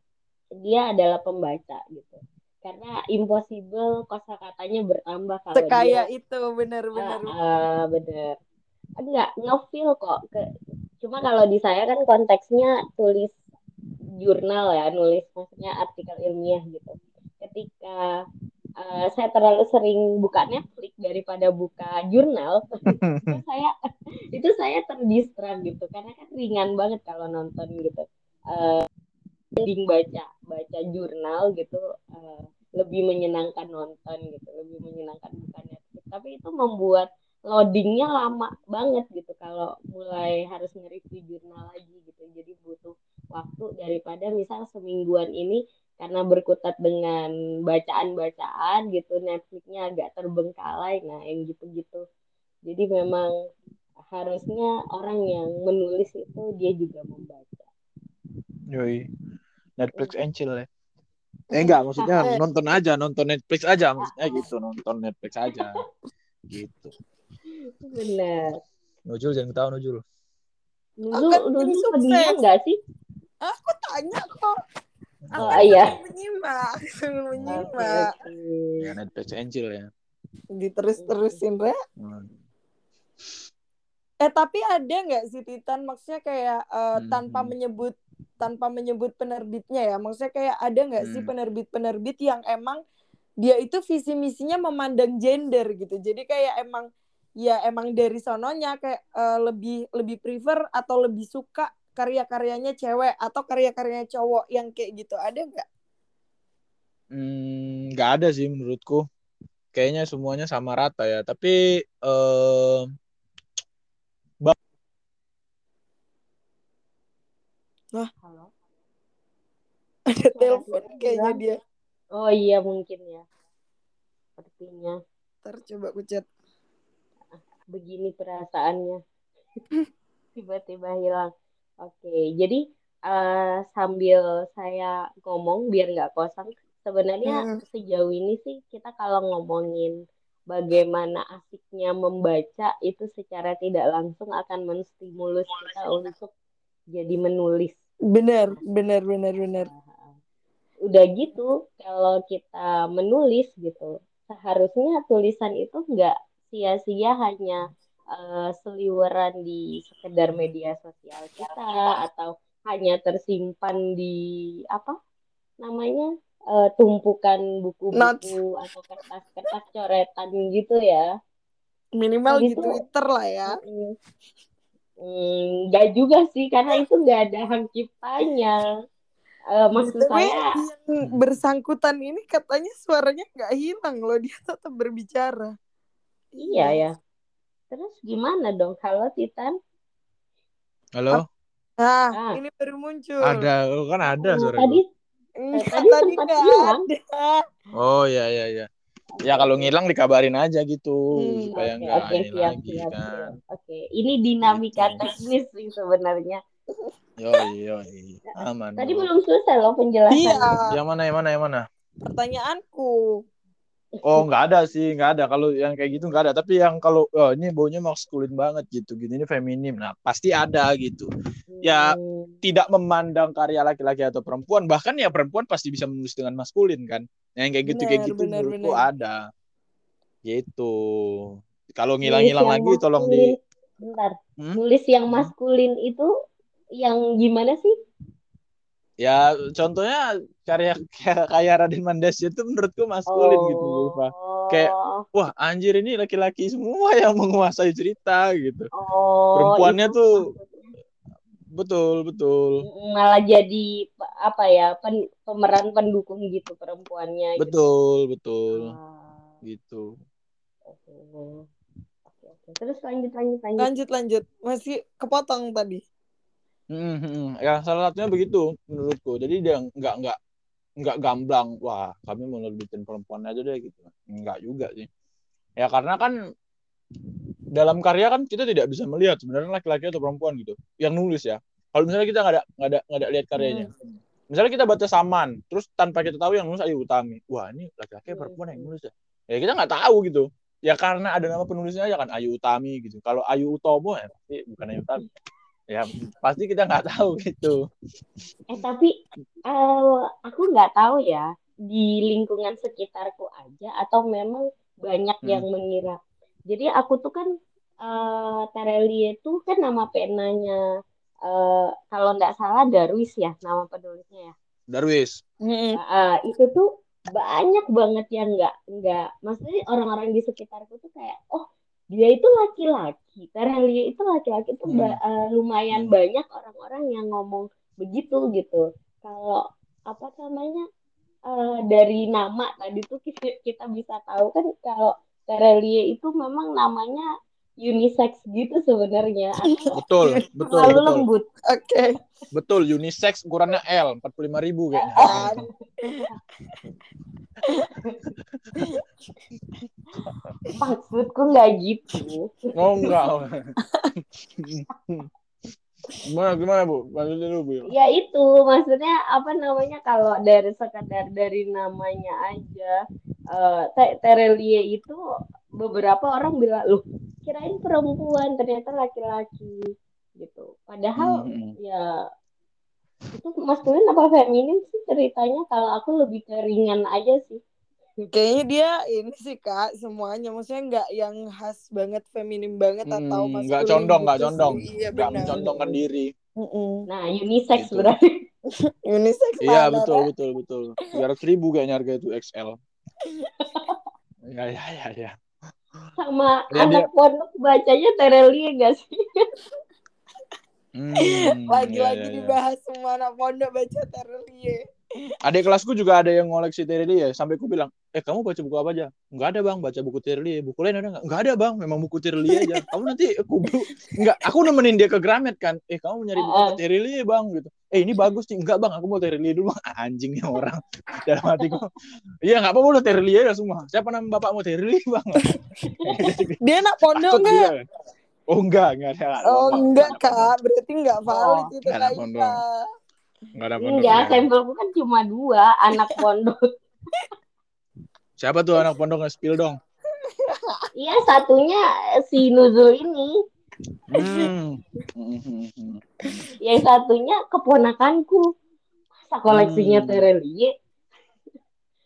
dia adalah pembaca gitu. Karena impossible kosakatanya bertambah kalau dia Sekaya itu bener-bener. Ah, ah, bener. Enggak, ngefeel kok. Ke, cuma kalau di saya kan konteksnya tulis jurnal ya, nulis maksudnya artikel ilmiah gitu. Ketika eh, saya terlalu sering buka Netflix daripada buka jurnal, (laughs) itu saya itu saya terdistrak gitu karena kan ringan banget kalau nonton gitu. Eh, mending baca baca jurnal gitu eh, lebih menyenangkan nonton gitu, lebih menyenangkan buka Netflix. Tapi itu membuat loadingnya lama banget gitu kalau mulai harus nge-review jurnal lagi gitu jadi butuh waktu daripada misal semingguan ini karena berkutat dengan bacaan-bacaan gitu Netflixnya agak terbengkalai nah yang gitu-gitu. Jadi memang harusnya orang yang menulis itu dia juga membaca. Yoi. Netflix and chill ya. Eh enggak maksudnya nonton aja nonton Netflix aja maksudnya gitu nonton Netflix aja (laughs) gitu. Benar. Nujul jangan ketawa Nujul. Akan dulu tim sukses. nggak sih? Aku tanya kok. Aku Oh, iya. sambil menyimak, sambil menyimak. oke ya Netflix and chill ya Diterus-terusin, Re. Hmm. Eh, tapi ada nggak sih Titan? Maksudnya kayak eh, Hmm. tanpa menyebut tanpa menyebut penerbitnya ya. Maksudnya kayak ada nggak sih Hmm. penerbit-penerbit yang emang dia itu visi misinya memandang gender gitu. Jadi kayak emang ya emang dari sononya kayak eh, lebih lebih prefer atau lebih suka karya-karyanya cewek atau karya-karyanya cowok yang kayak gitu. Ada nggak? Hmm, nggak ada sih menurutku. Kayaknya semuanya sama rata ya. Tapi eh halo Ada telepon kayaknya dia. oh iya mungkin ya sepertinya Ntar coba aku chat. begini perasaannya (laughs) tiba-tiba hilang oke jadi eh, sambil saya ngomong biar nggak kosong sebenarnya Hmm. sejauh ini sih kita kalau ngomongin bagaimana asiknya membaca itu secara tidak langsung akan menstimulus kita untuk jadi menulis Bener, bener, bener, bener. udah gitu kalau kita menulis gitu seharusnya tulisan itu nggak sia-sia hanya eh, seliweran di sekedar media sosial kita atau hanya tersimpan di apa namanya eh, tumpukan buku-buku atau kertas-kertas coretan gitu ya. Minimal Jadi di Twitter lah ya. Mm, mm, juga sih karena itu nggak ada hak ciptanya Eh, maksud BTW, saya yang bersangkutan ini katanya suaranya nggak hilang loh dia tetap berbicara. iya ya terus gimana dong kalau Titan halo, Nah, Ah. ini baru muncul. ada oh, kan ada Oh, suara tadi. Enggak, (laughs) tadi tadi sempat hilang. ada. Oh ya ya ya. Ya kalau ngilang dikabarin aja gitu Hmm, supaya Oke, nggak oke, ini siap, lagi siap, kan. siap. Oke, ini dinamika Gitu. teknis sih sebenarnya. Yoi yoi. Aman. Tadi belum selesai loh penjelasannya. Iya, Yang mana yang mana yang mana? pertanyaanku. Oh nggak ada sih nggak ada kalau yang kayak gitu nggak ada. Tapi yang kalau oh, ini baunya maskulin banget gitu, gini ini feminim. Nah pasti ada gitu. Ya, Hmm, Tidak memandang karya laki-laki atau perempuan, bahkan ya perempuan pasti bisa menulis dengan maskulin kan. Yang kayak gitu kayak Benar, gitu benar, menurutku benar. ada. Gitu. Kalau ngilang-ngilang lagi tolong di Bentar, Hmm? nulis yang Hmm? maskulin itu yang gimana sih? Ya contohnya karya (laughs) kayak kayak Raden Mandasya itu menurutku maskulin gitu Eva. Kayak wah anjir ini laki-laki semua yang menguasai cerita gitu. oh, Perempuannya itu tuh betul betul malah jadi apa ya pen- pemeran pendukung gitu perempuannya gitu. betul betul Ah, gitu oke. Oke, oke. Terus lanjut lanjut lanjut. Lanjut lanjut. Masih kepotong tadi. Hmm, hmm. ya salah satunya begitu menurutku. Jadi dia nggak nggak nggak gamblang wah kami mau nerbitin perempuan aja deh gitu. Nggak juga sih. Ya karena kan dalam karya kan kita tidak bisa melihat sebenarnya laki-laki atau perempuan gitu. Yang nulis ya. Kalau misalnya kita nggak ada nggak ada nggak ada lihat karyanya. Misalnya kita baca saman terus tanpa kita tahu yang nulis Ayu Utami wah ini laki-laki atau perempuan yang nulis ya? Ya kita nggak tahu gitu. Ya karena ada nama penulisnya aja kan Ayu Utami gitu. Kalau Ayu Utomo ya pasti bukan Ayu Utami ya pasti kita nggak tahu gitu Eh tapi eh, aku nggak tahu ya di lingkungan sekitarku aja atau memang banyak Hmm. yang mengira. Jadi aku tuh kan eh Terelie itu kan nama penanya eh kalau nggak salah Darwis ya nama penulisnya ya. Darwis Mm-mm. Eh, itu tuh banyak banget yang nggak nggak maksudnya orang-orang di sekitarku tuh kayak oh dia itu laki-laki. Terelie itu laki-laki itu ba- eh, lumayan Hmm. banyak orang-orang yang ngomong begitu gitu. Kalau apa namanya eh, dari nama tadi tuh kita, kita bisa tahu kan kalau Terelie itu memang namanya unisex gitu sebenarnya. (laughs) Betul (laughs) betul terlalu betul. lembut. Oke. betul unisex ukurannya L 45 ribu kayaknya. Kan. (laughs) maksudku nggak gitu. Oh enggak. Gimana gimana bu? Lanjutin dulu bu. Ya itu maksudnya apa namanya kalau dari sekadar dari namanya aja eh Te- Terelie itu beberapa orang bilang loh kirain perempuan ternyata laki-laki gitu. Padahal Hmm. ya itu maskulin apa feminin sih ceritanya kalau aku lebih ke ringan aja sih. Kayaknya dia ini sih kak semuanya maksudnya nggak yang khas banget feminim banget atau Hmm, maskulin nggak condong nggak gitu condong. Iya nggak mencondongkan diri Mm-mm. Nah unisex Gitu. berarti. (laughs) Unisex iya betul betul betul tiga ratus ribu kayaknya harga itu XL (laughs) ya ya ya ya Sama Ya, anak pondok bacanya Terelie gak sih? Hmm, ya, Lagi-lagi ya, ya. dibahas semua anak pondok baca Terelie. adik kelasku juga ada yang ngoleksi Terelie sampai aku bilang eh kamu baca buku apa aja nggak ada bang baca buku Terelie buku lain ada nggak nggak ada bang memang buku Terelie aja kamu nanti aku bu- nggak aku nemenin dia ke Gramet kan eh kamu nyari buku Uh-uh. Terelie bang gitu eh ini bagus sih enggak bang. Aku mau Terelie dulu. (laughs) Bang. anjingnya orang. Dalam hatiku iya nggak apa-apa udah Terelie ya semua. Siapa nama bapak mau Terelie bang? (laughs) Dia anak pondok Takut nggak? dia. oh enggak enggak ada. Oh enggak kak, berarti enggak valid itu nggak ada kak pondok. Enggak ada pondok Enggak, ya. sampelku kan cuma dua anak pondok. (laughs) siapa tuh anak pondok nge-spill dong? Iya satunya si Nuzul ini, hmm. Yang satunya keponakanku. Masa koleksinya Hmm. Terelie?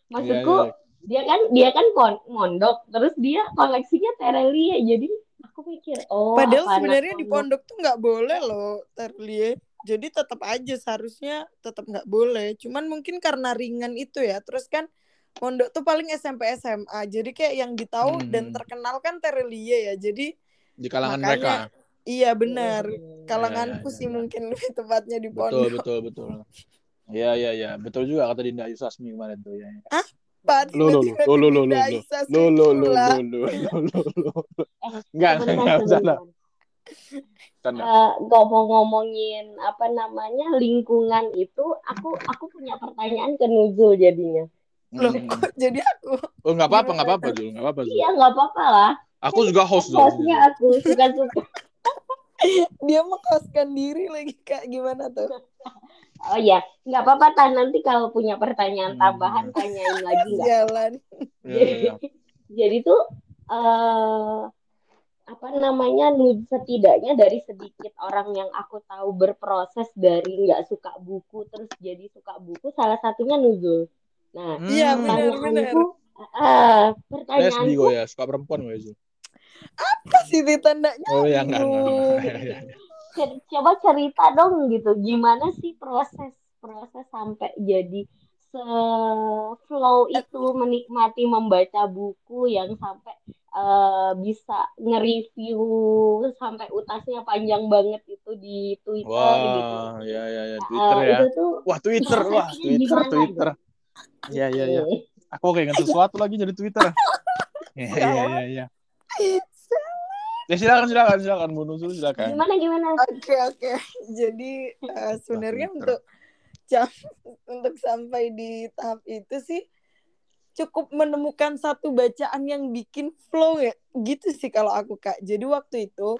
Maksudku Iya, iya. dia kan dia kan pon- mondok, terus dia koleksinya Terelie. Jadi aku mikir, oh Padahal sebenarnya di pondok tuh nggak boleh loh Terelie. Jadi tetap aja seharusnya tetap nggak boleh. Cuman mungkin karena ringan itu ya. Terus kan pondok tuh paling SMP SMA. Jadi kayak yang ditahu Hmm. dan terkenal kan Terelie ya. Jadi di kalangan Makanya- mereka iya benar. Kalanganku Ya, ya, ya, sih ya. mungkin lebih tepatnya di betul pondok. betul betul Iya iya iya betul juga kata Dinda Yusasmi kemarin tuh ya. Pak, Lo lo tiba-tiba lo lo lo lo Dinda lo Aisyah lo lo lo pula. lo lo lo lo lo Eh, enggak enggak usah lah sebentar. Canda. Eh, ngomong-ngomongin apa namanya lingkungan itu, aku aku punya pertanyaan ke Nuzul jadinya. Loh, Hmm. kok jadi aku? oh nggak apa-apa nggak apa-apa Zul nggak apa-apa Iya nggak apa-apa lah. Aku juga host Zul Hostnya aku suka-suka. (laughs) Dia mengkoskan diri lagi kak gimana tuh? (laughs) Oh ya, nggak apa-apa Tan. Nanti kalau punya pertanyaan Hmm. tambahan tanyain lagi nggak? (laughs) Jalan. Iya, iya, iya. Jadi tuh eh apa namanya setidaknya dari sedikit orang yang aku tahu berproses dari nggak suka buku terus jadi suka buku salah satunya Nuzul. Nah, Iya, Hmm. benar. pertanyaanku eh lesbi pertanyaanku gue ya suka perempuan gue Zul Apa sih di tandanya? oh ya enggak. Iya, iya, iya. coba cerita dong gitu gimana sih proses proses sampai jadi se flow itu menikmati membaca buku yang sampai eh, bisa nge-review sampai utasnya panjang banget itu di Twitter Wah, gitu. ya ya ya Uh, Twitter ya. Itu tuh Wah, Twitter. Wah, Twitter, gimana Twitter. Iya, iya, iya. Oke. Aku kayak ingat sesuatu lagi dari Twitter. (laughs) Iya, iya, iya, iya. Ya silakan silakan silakan Bu Nuzul silakan. Gimana gimana? Oke oke. Jadi eh, sebenarnya untuk jam- untuk sampai di tahap itu sih cukup menemukan satu bacaan yang bikin flow ya. Gitu sih kalau aku Kak. Jadi waktu itu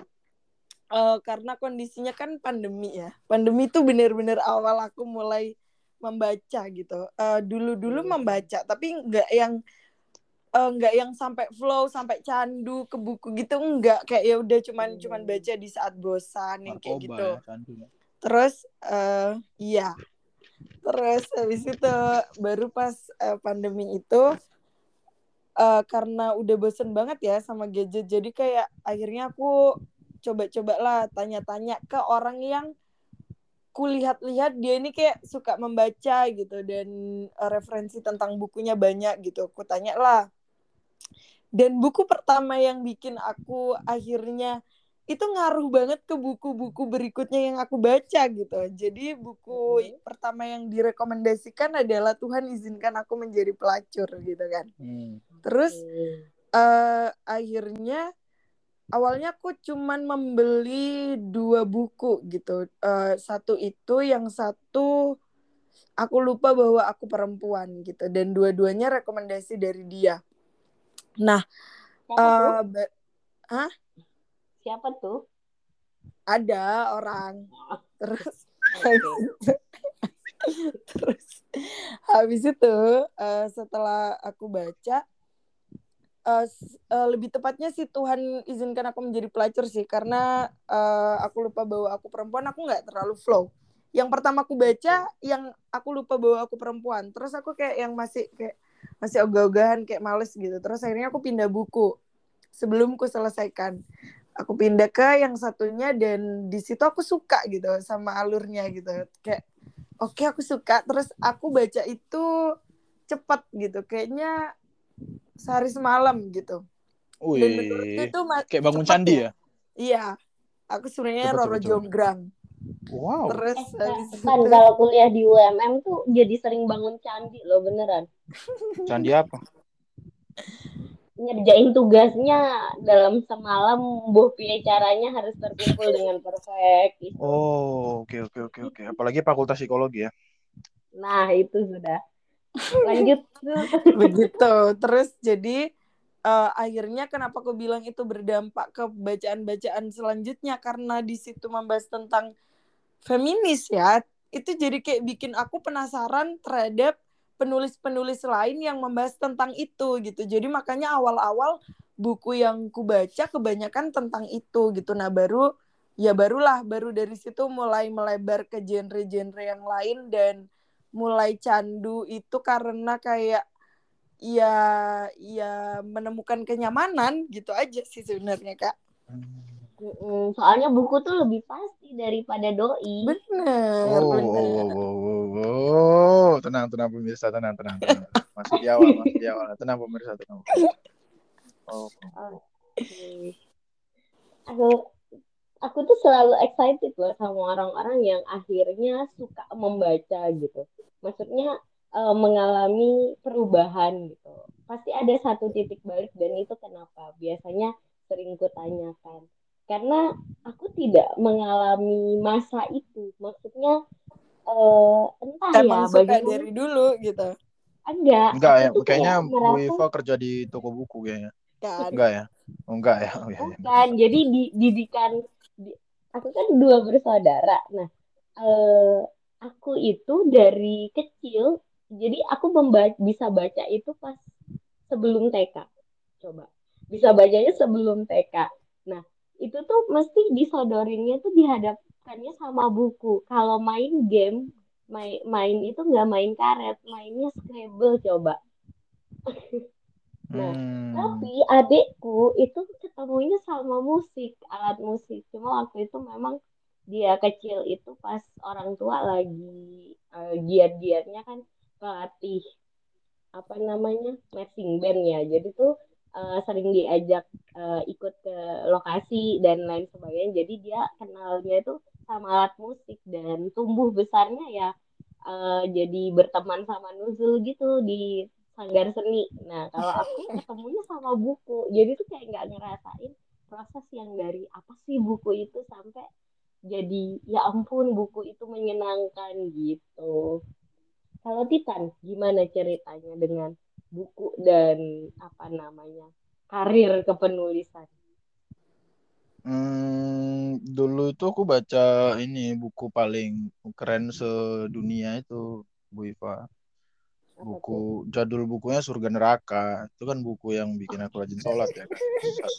eh, karena kondisinya kan pandemi ya. Pandemi itu benar-benar awal aku mulai membaca gitu. Eh, dulu-dulu Hmm. membaca tapi nggak yang eh, nggak yang sampai flow sampai candu ke buku gitu enggak kayak ya udah cuman Hmm. cuman baca di saat bosan yang kayak gitu ya, candu. terus eh iya terus habis itu baru pas eh, pandemi itu eh, karena udah bosen banget ya sama gadget jadi kayak akhirnya aku coba-coba lah tanya-tanya ke orang yang kulihat-lihat dia ini kayak suka membaca gitu dan referensi tentang bukunya banyak gitu aku tanya lah dan buku pertama yang bikin aku akhirnya itu ngaruh banget ke buku-buku berikutnya yang aku baca gitu. Jadi buku Mhm. pertama yang direkomendasikan adalah Tuhan izinkan aku menjadi pelacur gitu kan. Hmm. Terus eh akhirnya awalnya aku cuman membeli dua buku gitu. Eh, satu itu, yang satu aku lupa bahwa aku perempuan gitu. Dan dua-duanya rekomendasi dari dia. Nah, Siapa tuh? eh, ba- Siapa tuh? ada orang. Terus (laughs) terus habis itu eh, setelah aku baca s- eh, lebih tepatnya sih Tuhan izinkan aku menjadi pelacur sih karena eh, aku lupa bahwa aku perempuan aku nggak terlalu flow. Yang pertama aku baca yang aku lupa bahwa aku perempuan. Terus aku kayak yang masih kayak masih ogah-ogahan kayak males gitu. Terus akhirnya aku pindah buku. Sebelum ku selesaikan. Aku pindah ke yang satunya dan di situ aku suka gitu sama alurnya gitu. Kayak oke aku suka. Terus aku baca itu cepat gitu. Kayaknya sehari semalam gitu. Dan menurutku Wih, itu ma- kayak bangun candi ya? iya. Aku sebenarnya Roro cepet. Jonggrang Wow. terus Eh, habis kan kalau kuliah di UMM tuh jadi sering bangun candi loh beneran. Candi apa? Ngerjain tugasnya dalam semalam, buh piye caranya harus terkumpul dengan perfect. Gitu. Oh, oke oke oke oke. Apalagi fakultas psikologi ya. Nah itu sudah. Lanjut. (laughs) begitu terus jadi eh, akhirnya kenapa aku bilang itu berdampak ke bacaan-bacaan selanjutnya karena di situ membahas tentang feminis ya itu jadi kayak bikin aku penasaran terhadap penulis-penulis lain yang membahas tentang itu gitu. Jadi makanya awal-awal buku yang ku baca kebanyakan tentang itu gitu. Nah baru ya barulah baru dari situ mulai melebar ke genre-genre yang lain dan mulai candu itu karena kayak ya ya menemukan kenyamanan gitu aja sih sebenarnya kak. Mm-mm, Soalnya buku tuh lebih pasti daripada doi. bener Oh, bener wow, wow, wow, wow, wow. Tenang, tenang pemirsa, tenang, tenang, tenang. Masih di awal, masih di awal. Tenang pemirsa, tenang. Oh, Oke. Aku aku tuh selalu excited loh sama orang-orang yang akhirnya suka membaca gitu. Maksudnya eh, mengalami perubahan gitu. Pasti ada satu titik balik dan itu kenapa? Biasanya sering kutanyakan. Karena aku tidak mengalami masa itu. Maksudnya eh, entah ya emang suka bagaimana dari dulu gitu enggak. Enggak ya, kayaknya kayak Bu merasa Iva kerja di toko buku kayaknya. kan Enggak ya? Oh, enggak ya? Oh, iya, iya. Bukan, jadi di, didikan di, aku kan dua bersaudara. Nah, eh, aku itu dari kecil, jadi aku membaca, bisa baca itu pas sebelum TK. Coba, bisa bacanya sebelum TK. Itu tuh mesti disodorinnya tuh dihadapkannya sama buku. Kalau main game, main, main itu nggak main karet, mainnya Scrabble coba. Nah, Hmm. Tapi adikku itu ketemunya sama musik, alat musik. Cuma waktu itu memang dia kecil itu pas orang tua lagi eh, giat-giatnya kan pelatih apa namanya marching band ya. Jadi tuh eh, sering diajak eh, ikut ke lokasi dan lain sebagainya. Jadi dia kenalnya itu sama alat musik dan tumbuh besarnya ya uh, jadi berteman sama Nuzul gitu di sanggar seni. Nah kalau (laughs) aku ketemunya sama buku, jadi tuh kayak nggak ngerasain proses yang dari apa sih buku itu sampai jadi ya ampun buku itu menyenangkan gitu. Kalau Titan gimana ceritanya dengan buku dan apa namanya karir kepenulisan? Hmm, dulu itu aku baca ini buku paling keren sedunia itu Bu Iva. Buku jadul bukunya surga neraka. Itu kan buku yang bikin aku rajin sholat ya. Kan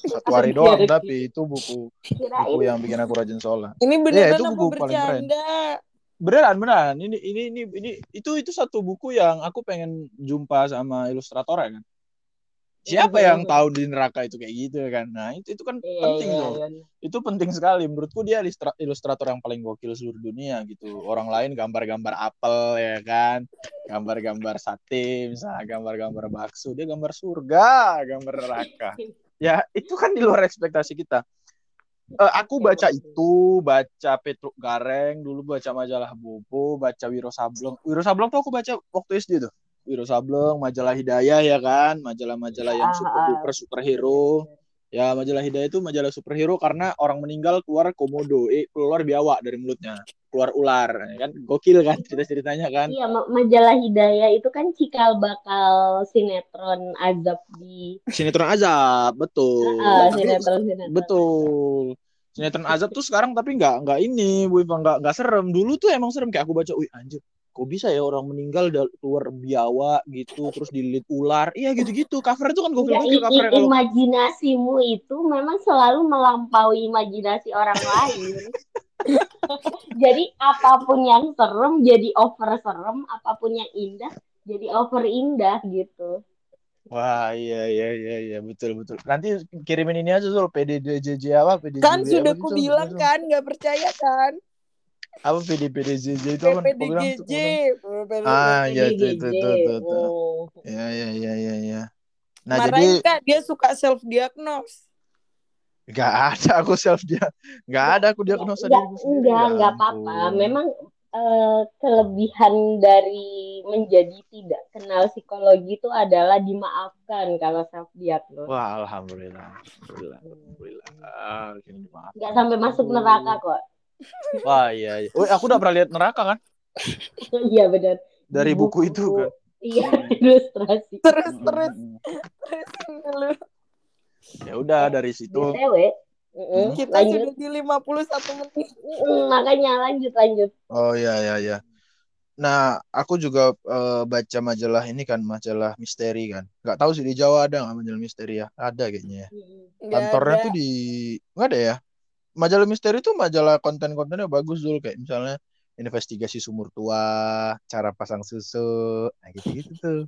(laughs) satu hari doang tapi itu buku buku yang bikin aku rajin sholat. Ini beneran ya, itu buku paling keren beneran beneran. Ini ini ini ini itu itu satu buku yang aku pengen jumpa sama ilustrator ya kan. Siapa yang tahu di neraka itu kayak gitu kan? Nah itu itu kan iya, penting iya, tuh iya. itu penting sekali. Menurutku dia ilustrator yang paling gokil seluruh dunia gitu. Orang lain gambar-gambar apel ya kan? Gambar-gambar sate misalnya gambar-gambar bakso dia gambar surga gambar neraka. (laughs) Ya itu kan di luar ekspektasi kita uh, aku baca itu baca Petruk Gareng dulu baca majalah Bobo baca Wiro Sableng. Wiro Sableng tuh aku baca waktu SD tuh. Wiro Sableng, majalah Hidayah ya kan, majalah-majalah yang super duper superhero. Ya majalah Hidayah itu majalah superhero karena orang meninggal keluar komodo, eh keluar biawak dari mulutnya, keluar ular, ya kan gokil kan cerita-ceritanya kan. Iya majalah Hidayah itu kan cikal bakal sinetron azab di. Sinetron azab betul. Uh, sinetron sinetron. Betul. Sinetron azab tuh sekarang tapi nggak nggak ini, Bu nggak nggak serem. Dulu tuh emang serem kayak aku baca, wih anjir kok bisa ya orang meninggal keluar biawa gitu terus dililit ular. Iya gitu-gitu. Cover itu kan gue ya, cover kalau... imajinasimu itu memang selalu melampaui imajinasi orang lain. (laughs) Jadi apa pun yang serem jadi over serem. Apa pun yang indah jadi over indah gitu. Wah iya iya iya iya. Betul betul. Nanti kirimin ini aja Zul. PDDJJ apa? PDDJ Kan sudah ku bilang kan nggak percaya kan apa PDPDJJ itu apa PDGJ ah ya itu itu itu itu ya ya ya ya ya nah Marahin jadi kak dia suka self diagnose Gak ada aku self dia nggak ada aku diagnosa diri sendiri. Enggak, enggak apa-apa. Memang uh, kelebihan dari menjadi tidak kenal psikologi itu adalah dimaafkan kalau self diagnose. Wah, alhamdulillah. Alhamdulillah. Alhamdulillah. Ah, Enggak sampai masuk neraka kok. (laughs) Wah iya, iya. Oh, aku udah pernah lihat neraka kan? (laughs) Iya benar. Dari buku, buku itu kan. Iya, (laughs) ilustrasi. Terus terus. ya udah dari situ. BTW, hmm. kita lanjut. sudah di 51 menit. Mm, makanya lanjut lanjut. Oh iya iya iya. Nah, aku juga uh, baca majalah ini kan, majalah misteri kan. Gak tahu sih di Jawa ada nggak majalah misteri ya? Ada kayaknya ya. Kantornya tuh di nggak ada ya? Majalah misteri itu majalah konten-kontennya bagus dulu kayak misalnya investigasi sumur tua, cara pasang susu, nah gitu-gitu tuh.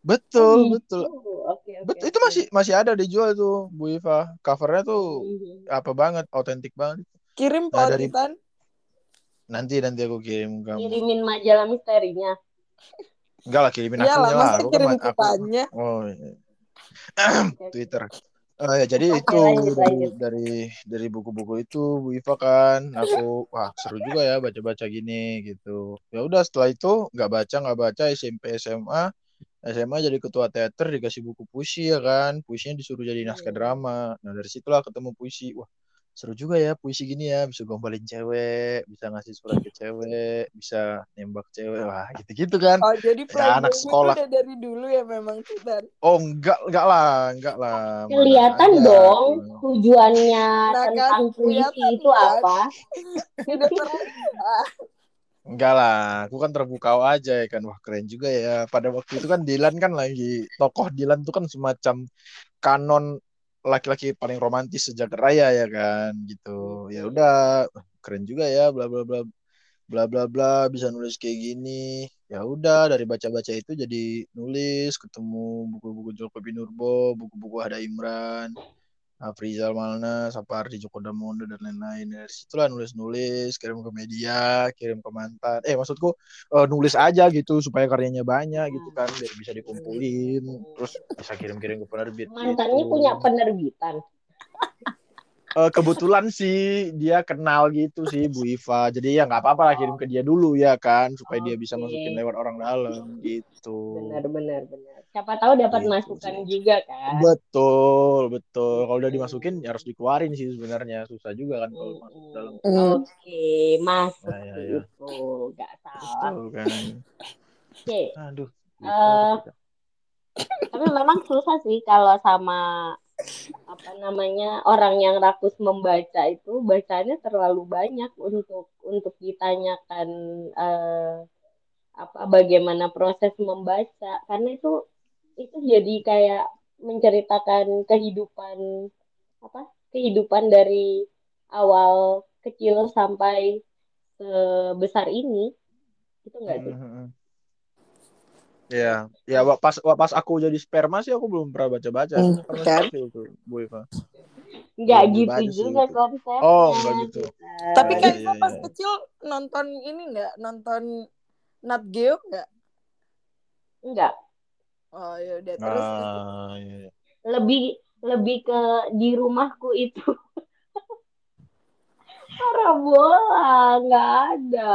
Betul, oh, betul. Okay, okay, betul. Itu masih masih ada dijual tuh, Bu Iva. Covernya tuh mm-hmm. apa banget, autentik banget. Kirim nah, dari Nanti nanti aku kirim kamu. Kirimin majalah misterinya. Enggak lah, kirimin akunnya lah. Aku kan aku. Oh, iya. (clears throat) Twitter. Uh, ya jadi itu lanjut, dari, lanjut. dari dari buku-buku itu Bu Iva kan aku wah seru juga ya baca-baca gini gitu. Ya udah setelah itu nggak baca nggak baca SMP SMA SMA jadi ketua teater dikasih buku puisi ya kan puisinya disuruh jadi naskah iya. drama. Nah dari situlah ketemu puisi wah seru juga ya puisi gini ya bisa gombalin cewek bisa ngasih surat ke cewek bisa nembak cewek wah gitu gitu kan oh jadi ya, anak sekolah udah dari dulu ya memang kita oh enggak enggak lah enggak lah kelihatan dong tujuannya nah, tentang kan, puisi itu kan. apa (laughs) Enggak lah, aku kan terbuka aja ya kan. Wah keren juga ya. Pada waktu itu kan Dilan kan lagi tokoh Dilan itu kan semacam kanon laki-laki paling romantis sejak raya ya kan gitu. Ya udah keren juga ya bla bla bla bla bla bla bisa nulis kayak gini. Ya udah dari baca-baca itu jadi nulis ketemu buku-buku Joko Pinurbo buku-buku Ada Imran Afrizal Malna, Sapardi Joko Damondo dan lain-lain. Dari situlah nulis-nulis, kirim ke media, kirim ke mantan. Eh maksudku uh, nulis aja gitu supaya karyanya banyak gitu kan, biar bisa dikumpulin, terus bisa kirim-kirim ke penerbit. Mantannya gitu. punya penerbitan. (laughs) eh, kebetulan sih dia kenal gitu sih Bu Iva. Jadi ya nggak apa-apa lah kirim ke dia dulu ya kan supaya dia bisa masukin lewat orang dalam gitu. Benar benar benar. Siapa tahu dapat Gitu masukan sih. juga kan. Betul, betul. Kalau udah dimasukin ya harus dikeluarin sih sebenarnya. Susah juga kan kalau masuk dalam. Oke, masuk Ya, ya, sih ya. itu, nggak salah. Betul kan. Oke, Aduh. Eh, tapi memang susah sih kalau sama apa namanya orang yang rakus membaca itu bacanya terlalu banyak untuk untuk ditanyakan eh, apa bagaimana proses membaca karena itu itu jadi kayak menceritakan kehidupan apa kehidupan dari awal kecil sampai sebesar ini itu enggak sih Hmm, Ya, ya wa- pas pas aku jadi sperma sih aku belum pernah baca-baca. Hmm, kan? itu, Bu Eva. Nggak Belum gitu juga itu. konsepnya. Oh, nggak gitu. Tapi Iya, iya, Iva pas iya. kecil nonton ini nggak? Nonton Nat Geo nggak? Enggak. Oh ya udah terus Ah, iya, iya. Lebih lebih ke di rumahku itu. (laughs) Parabola nggak ada.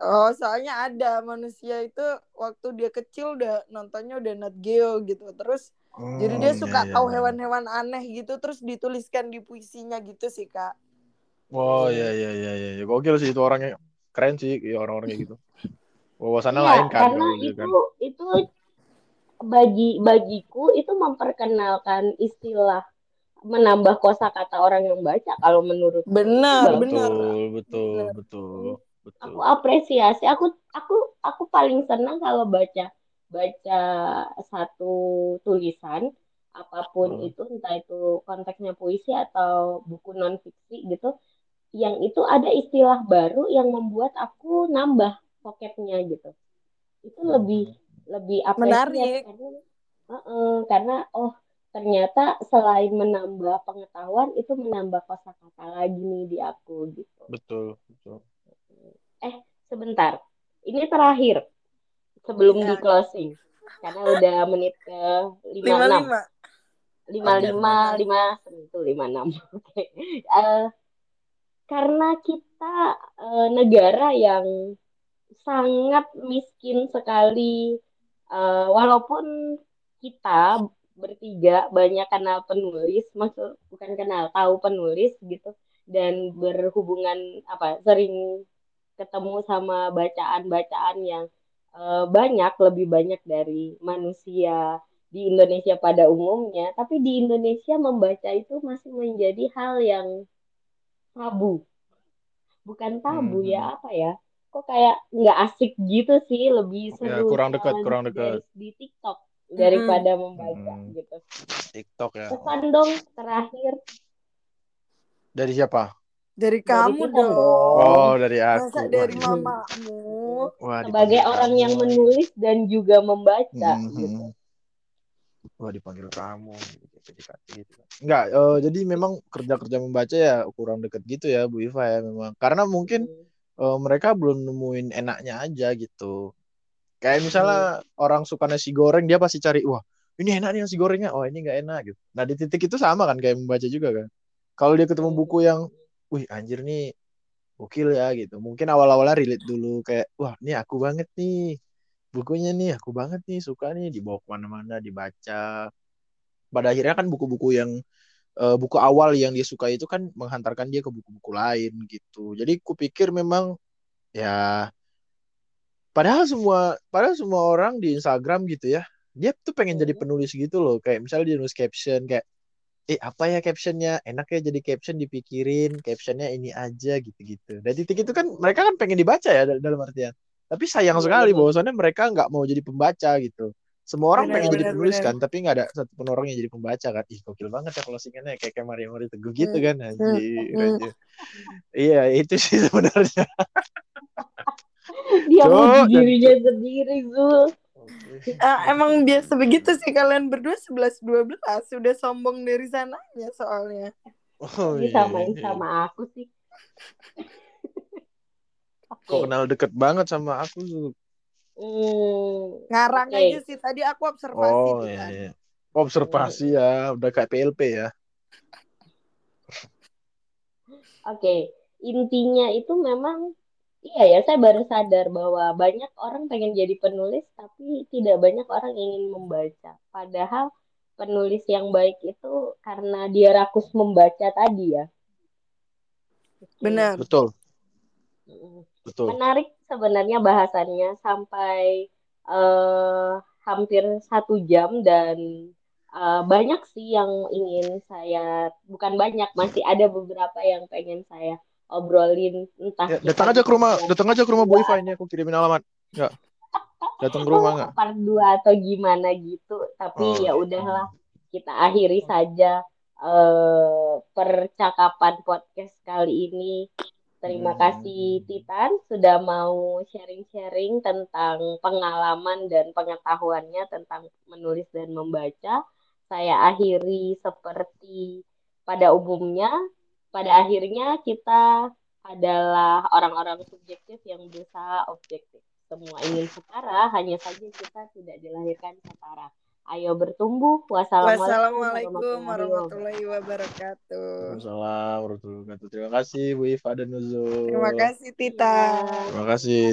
Oh, soalnya ada manusia itu waktu dia kecil udah nontonnya udah Nat Geo gitu. Terus jadi dia Hmm, suka iya, iya, tahu iya. hewan-hewan aneh gitu terus dituliskan di puisinya gitu sih, Kak. Oh iya iya iya iya. iya. Gokil sih itu orangnya keren sih ya, orang-orang kayak gitu. Wawasannya Iya, lain kan karena itu kan. itu bagi bagiku itu memperkenalkan istilah menambah kosakata orang yang baca kalau menurut Benar, Bagus. benar. Betul betul betul betul. aku apresiasi aku aku aku paling senang kalau baca baca satu tulisan apa pun Hmm. itu entah itu konteksnya puisi atau buku non fiksi gitu yang itu ada istilah baru yang membuat aku nambah vocabnya gitu itu Hmm. lebih lebih Menarik. karena Heeh, karena oh ternyata selain menambah pengetahuan itu menambah kosakata lagi nih di aku gitu Betul betul. sebentar. Ini terakhir sebelum Ya. di closing. Karena udah menit ke 56. 55. 55 5 itu 56. Oke. Eh, karena kita eh, negara yang sangat miskin sekali eh, walaupun kita bertiga banyak kenal penulis maksud bukan kenal tahu penulis gitu dan berhubungan apa sering ketemu sama bacaan-bacaan yang eh, banyak lebih banyak dari manusia di Indonesia pada umumnya tapi di Indonesia membaca itu masih menjadi hal yang tabu bukan tabu Hmm. ya apa ya kok kayak nggak asik gitu sih lebih Ya, seru kurang dekat, kurang dari- dekat. di TikTok daripada membaca Hmm. gitu TikTok ya. pesan dong terakhir Dari siapa? Dari Dari kamu kita dong. dong. Oh dari aku. Masa dari Waduh. mamamu? Wah, sebagai dipanggil orang kamu. yang menulis dan juga membaca Mhm. gitu Wah dipanggil kamu. Gitu. Enggak, eh, jadi memang kerja-kerja membaca ya kurang deket gitu ya Bu Iva ya memang. Karena mungkin Hmm. Eh, mereka belum nemuin enaknya aja gitu. Kayak misalnya orang suka nasi goreng dia pasti cari wah ini enak nih nasi gorengnya, oh ini nggak enak gitu. Nah di titik itu sama kan kayak membaca juga kan. Kalau dia ketemu buku yang, wih anjir nih gokil ya gitu. Mungkin awal-awalnya relate dulu kayak wah ini aku banget nih bukunya nih aku banget nih suka nih dibawa ke mana-mana dibaca. Pada akhirnya kan buku-buku yang eh, buku awal yang dia suka itu kan menghantarkan dia ke buku-buku lain gitu. Jadi kupikir memang ya padahal semua padahal semua orang di Instagram gitu ya dia tuh pengen jadi Hmm. penulis gitu loh. Kayak misalnya dia nulis caption kayak eh apa ya captionnya? Enak ya jadi caption dipikirin captionnya ini aja gitu-gitu. Dan titik itu kan mereka kan pengen dibaca ya dal- dalam artian. Tapi sayang Iya, sekali bahwasannya mereka nggak mau jadi pembaca gitu semua orang Benar, pengen jadi benar, penulis benar. kan tapi nggak ada satupun orang yang jadi pembaca kan ih gokil banget ya closingannya kayak kayak Mario Mori Teguh gitu Hmm, kan anjir hmm. anjir iya itu sih sebenarnya dia dan- dirinya sendiri Zul Ah, emang biasa begitu sih kalian berdua 11 12 sudah sombong dari sananya soalnya. oh iya disamain iya. sama aku sih kok kenal deket banget sama aku Zul? Hmm, Ngarang Oke. aja sih tadi aku observasi Oh tuh iya, kan. iya. Observasi ya, udah kayak PLP ya. Oke, intinya itu memang iya ya, saya baru sadar bahwa banyak orang pengen jadi penulis tapi tidak banyak orang ingin membaca. Padahal penulis yang baik itu karena dia rakus membaca tadi ya. Benar. Betul, betul. Menarik sebenarnya bahasannya sampai eh, hampir satu jam dan eh, banyak sih yang ingin saya, bukan banyak, masih ada beberapa yang pengen saya obrolin entah Ya, datang aja ke rumah, datang aja ke rumah Bu ini aku kirimin alamat. Enggak. Datang ke rumah enggak? part 2 atau gimana gitu tapi Oh, ya udahlah kita akhiri saja eh, percakapan podcast kali ini terima Hmm. kasih Titan sudah mau sharing-sharing tentang pengalaman dan pengetahuannya tentang menulis dan membaca saya akhiri seperti pada umumnya pada akhirnya kita adalah orang-orang subjektif yang berusaha objektif semua ingin setara, hanya saja kita tidak dilahirkan setara. Ayo bertumbuh. Wassalamualaikum Wassalamualaikum warahmatullahi wabarakatuh. Waalaikumsalam warahmatullahi wabarakatuh. Terima kasih Bu Iva dan Nuzul. Terima kasih Tita. Terima kasih.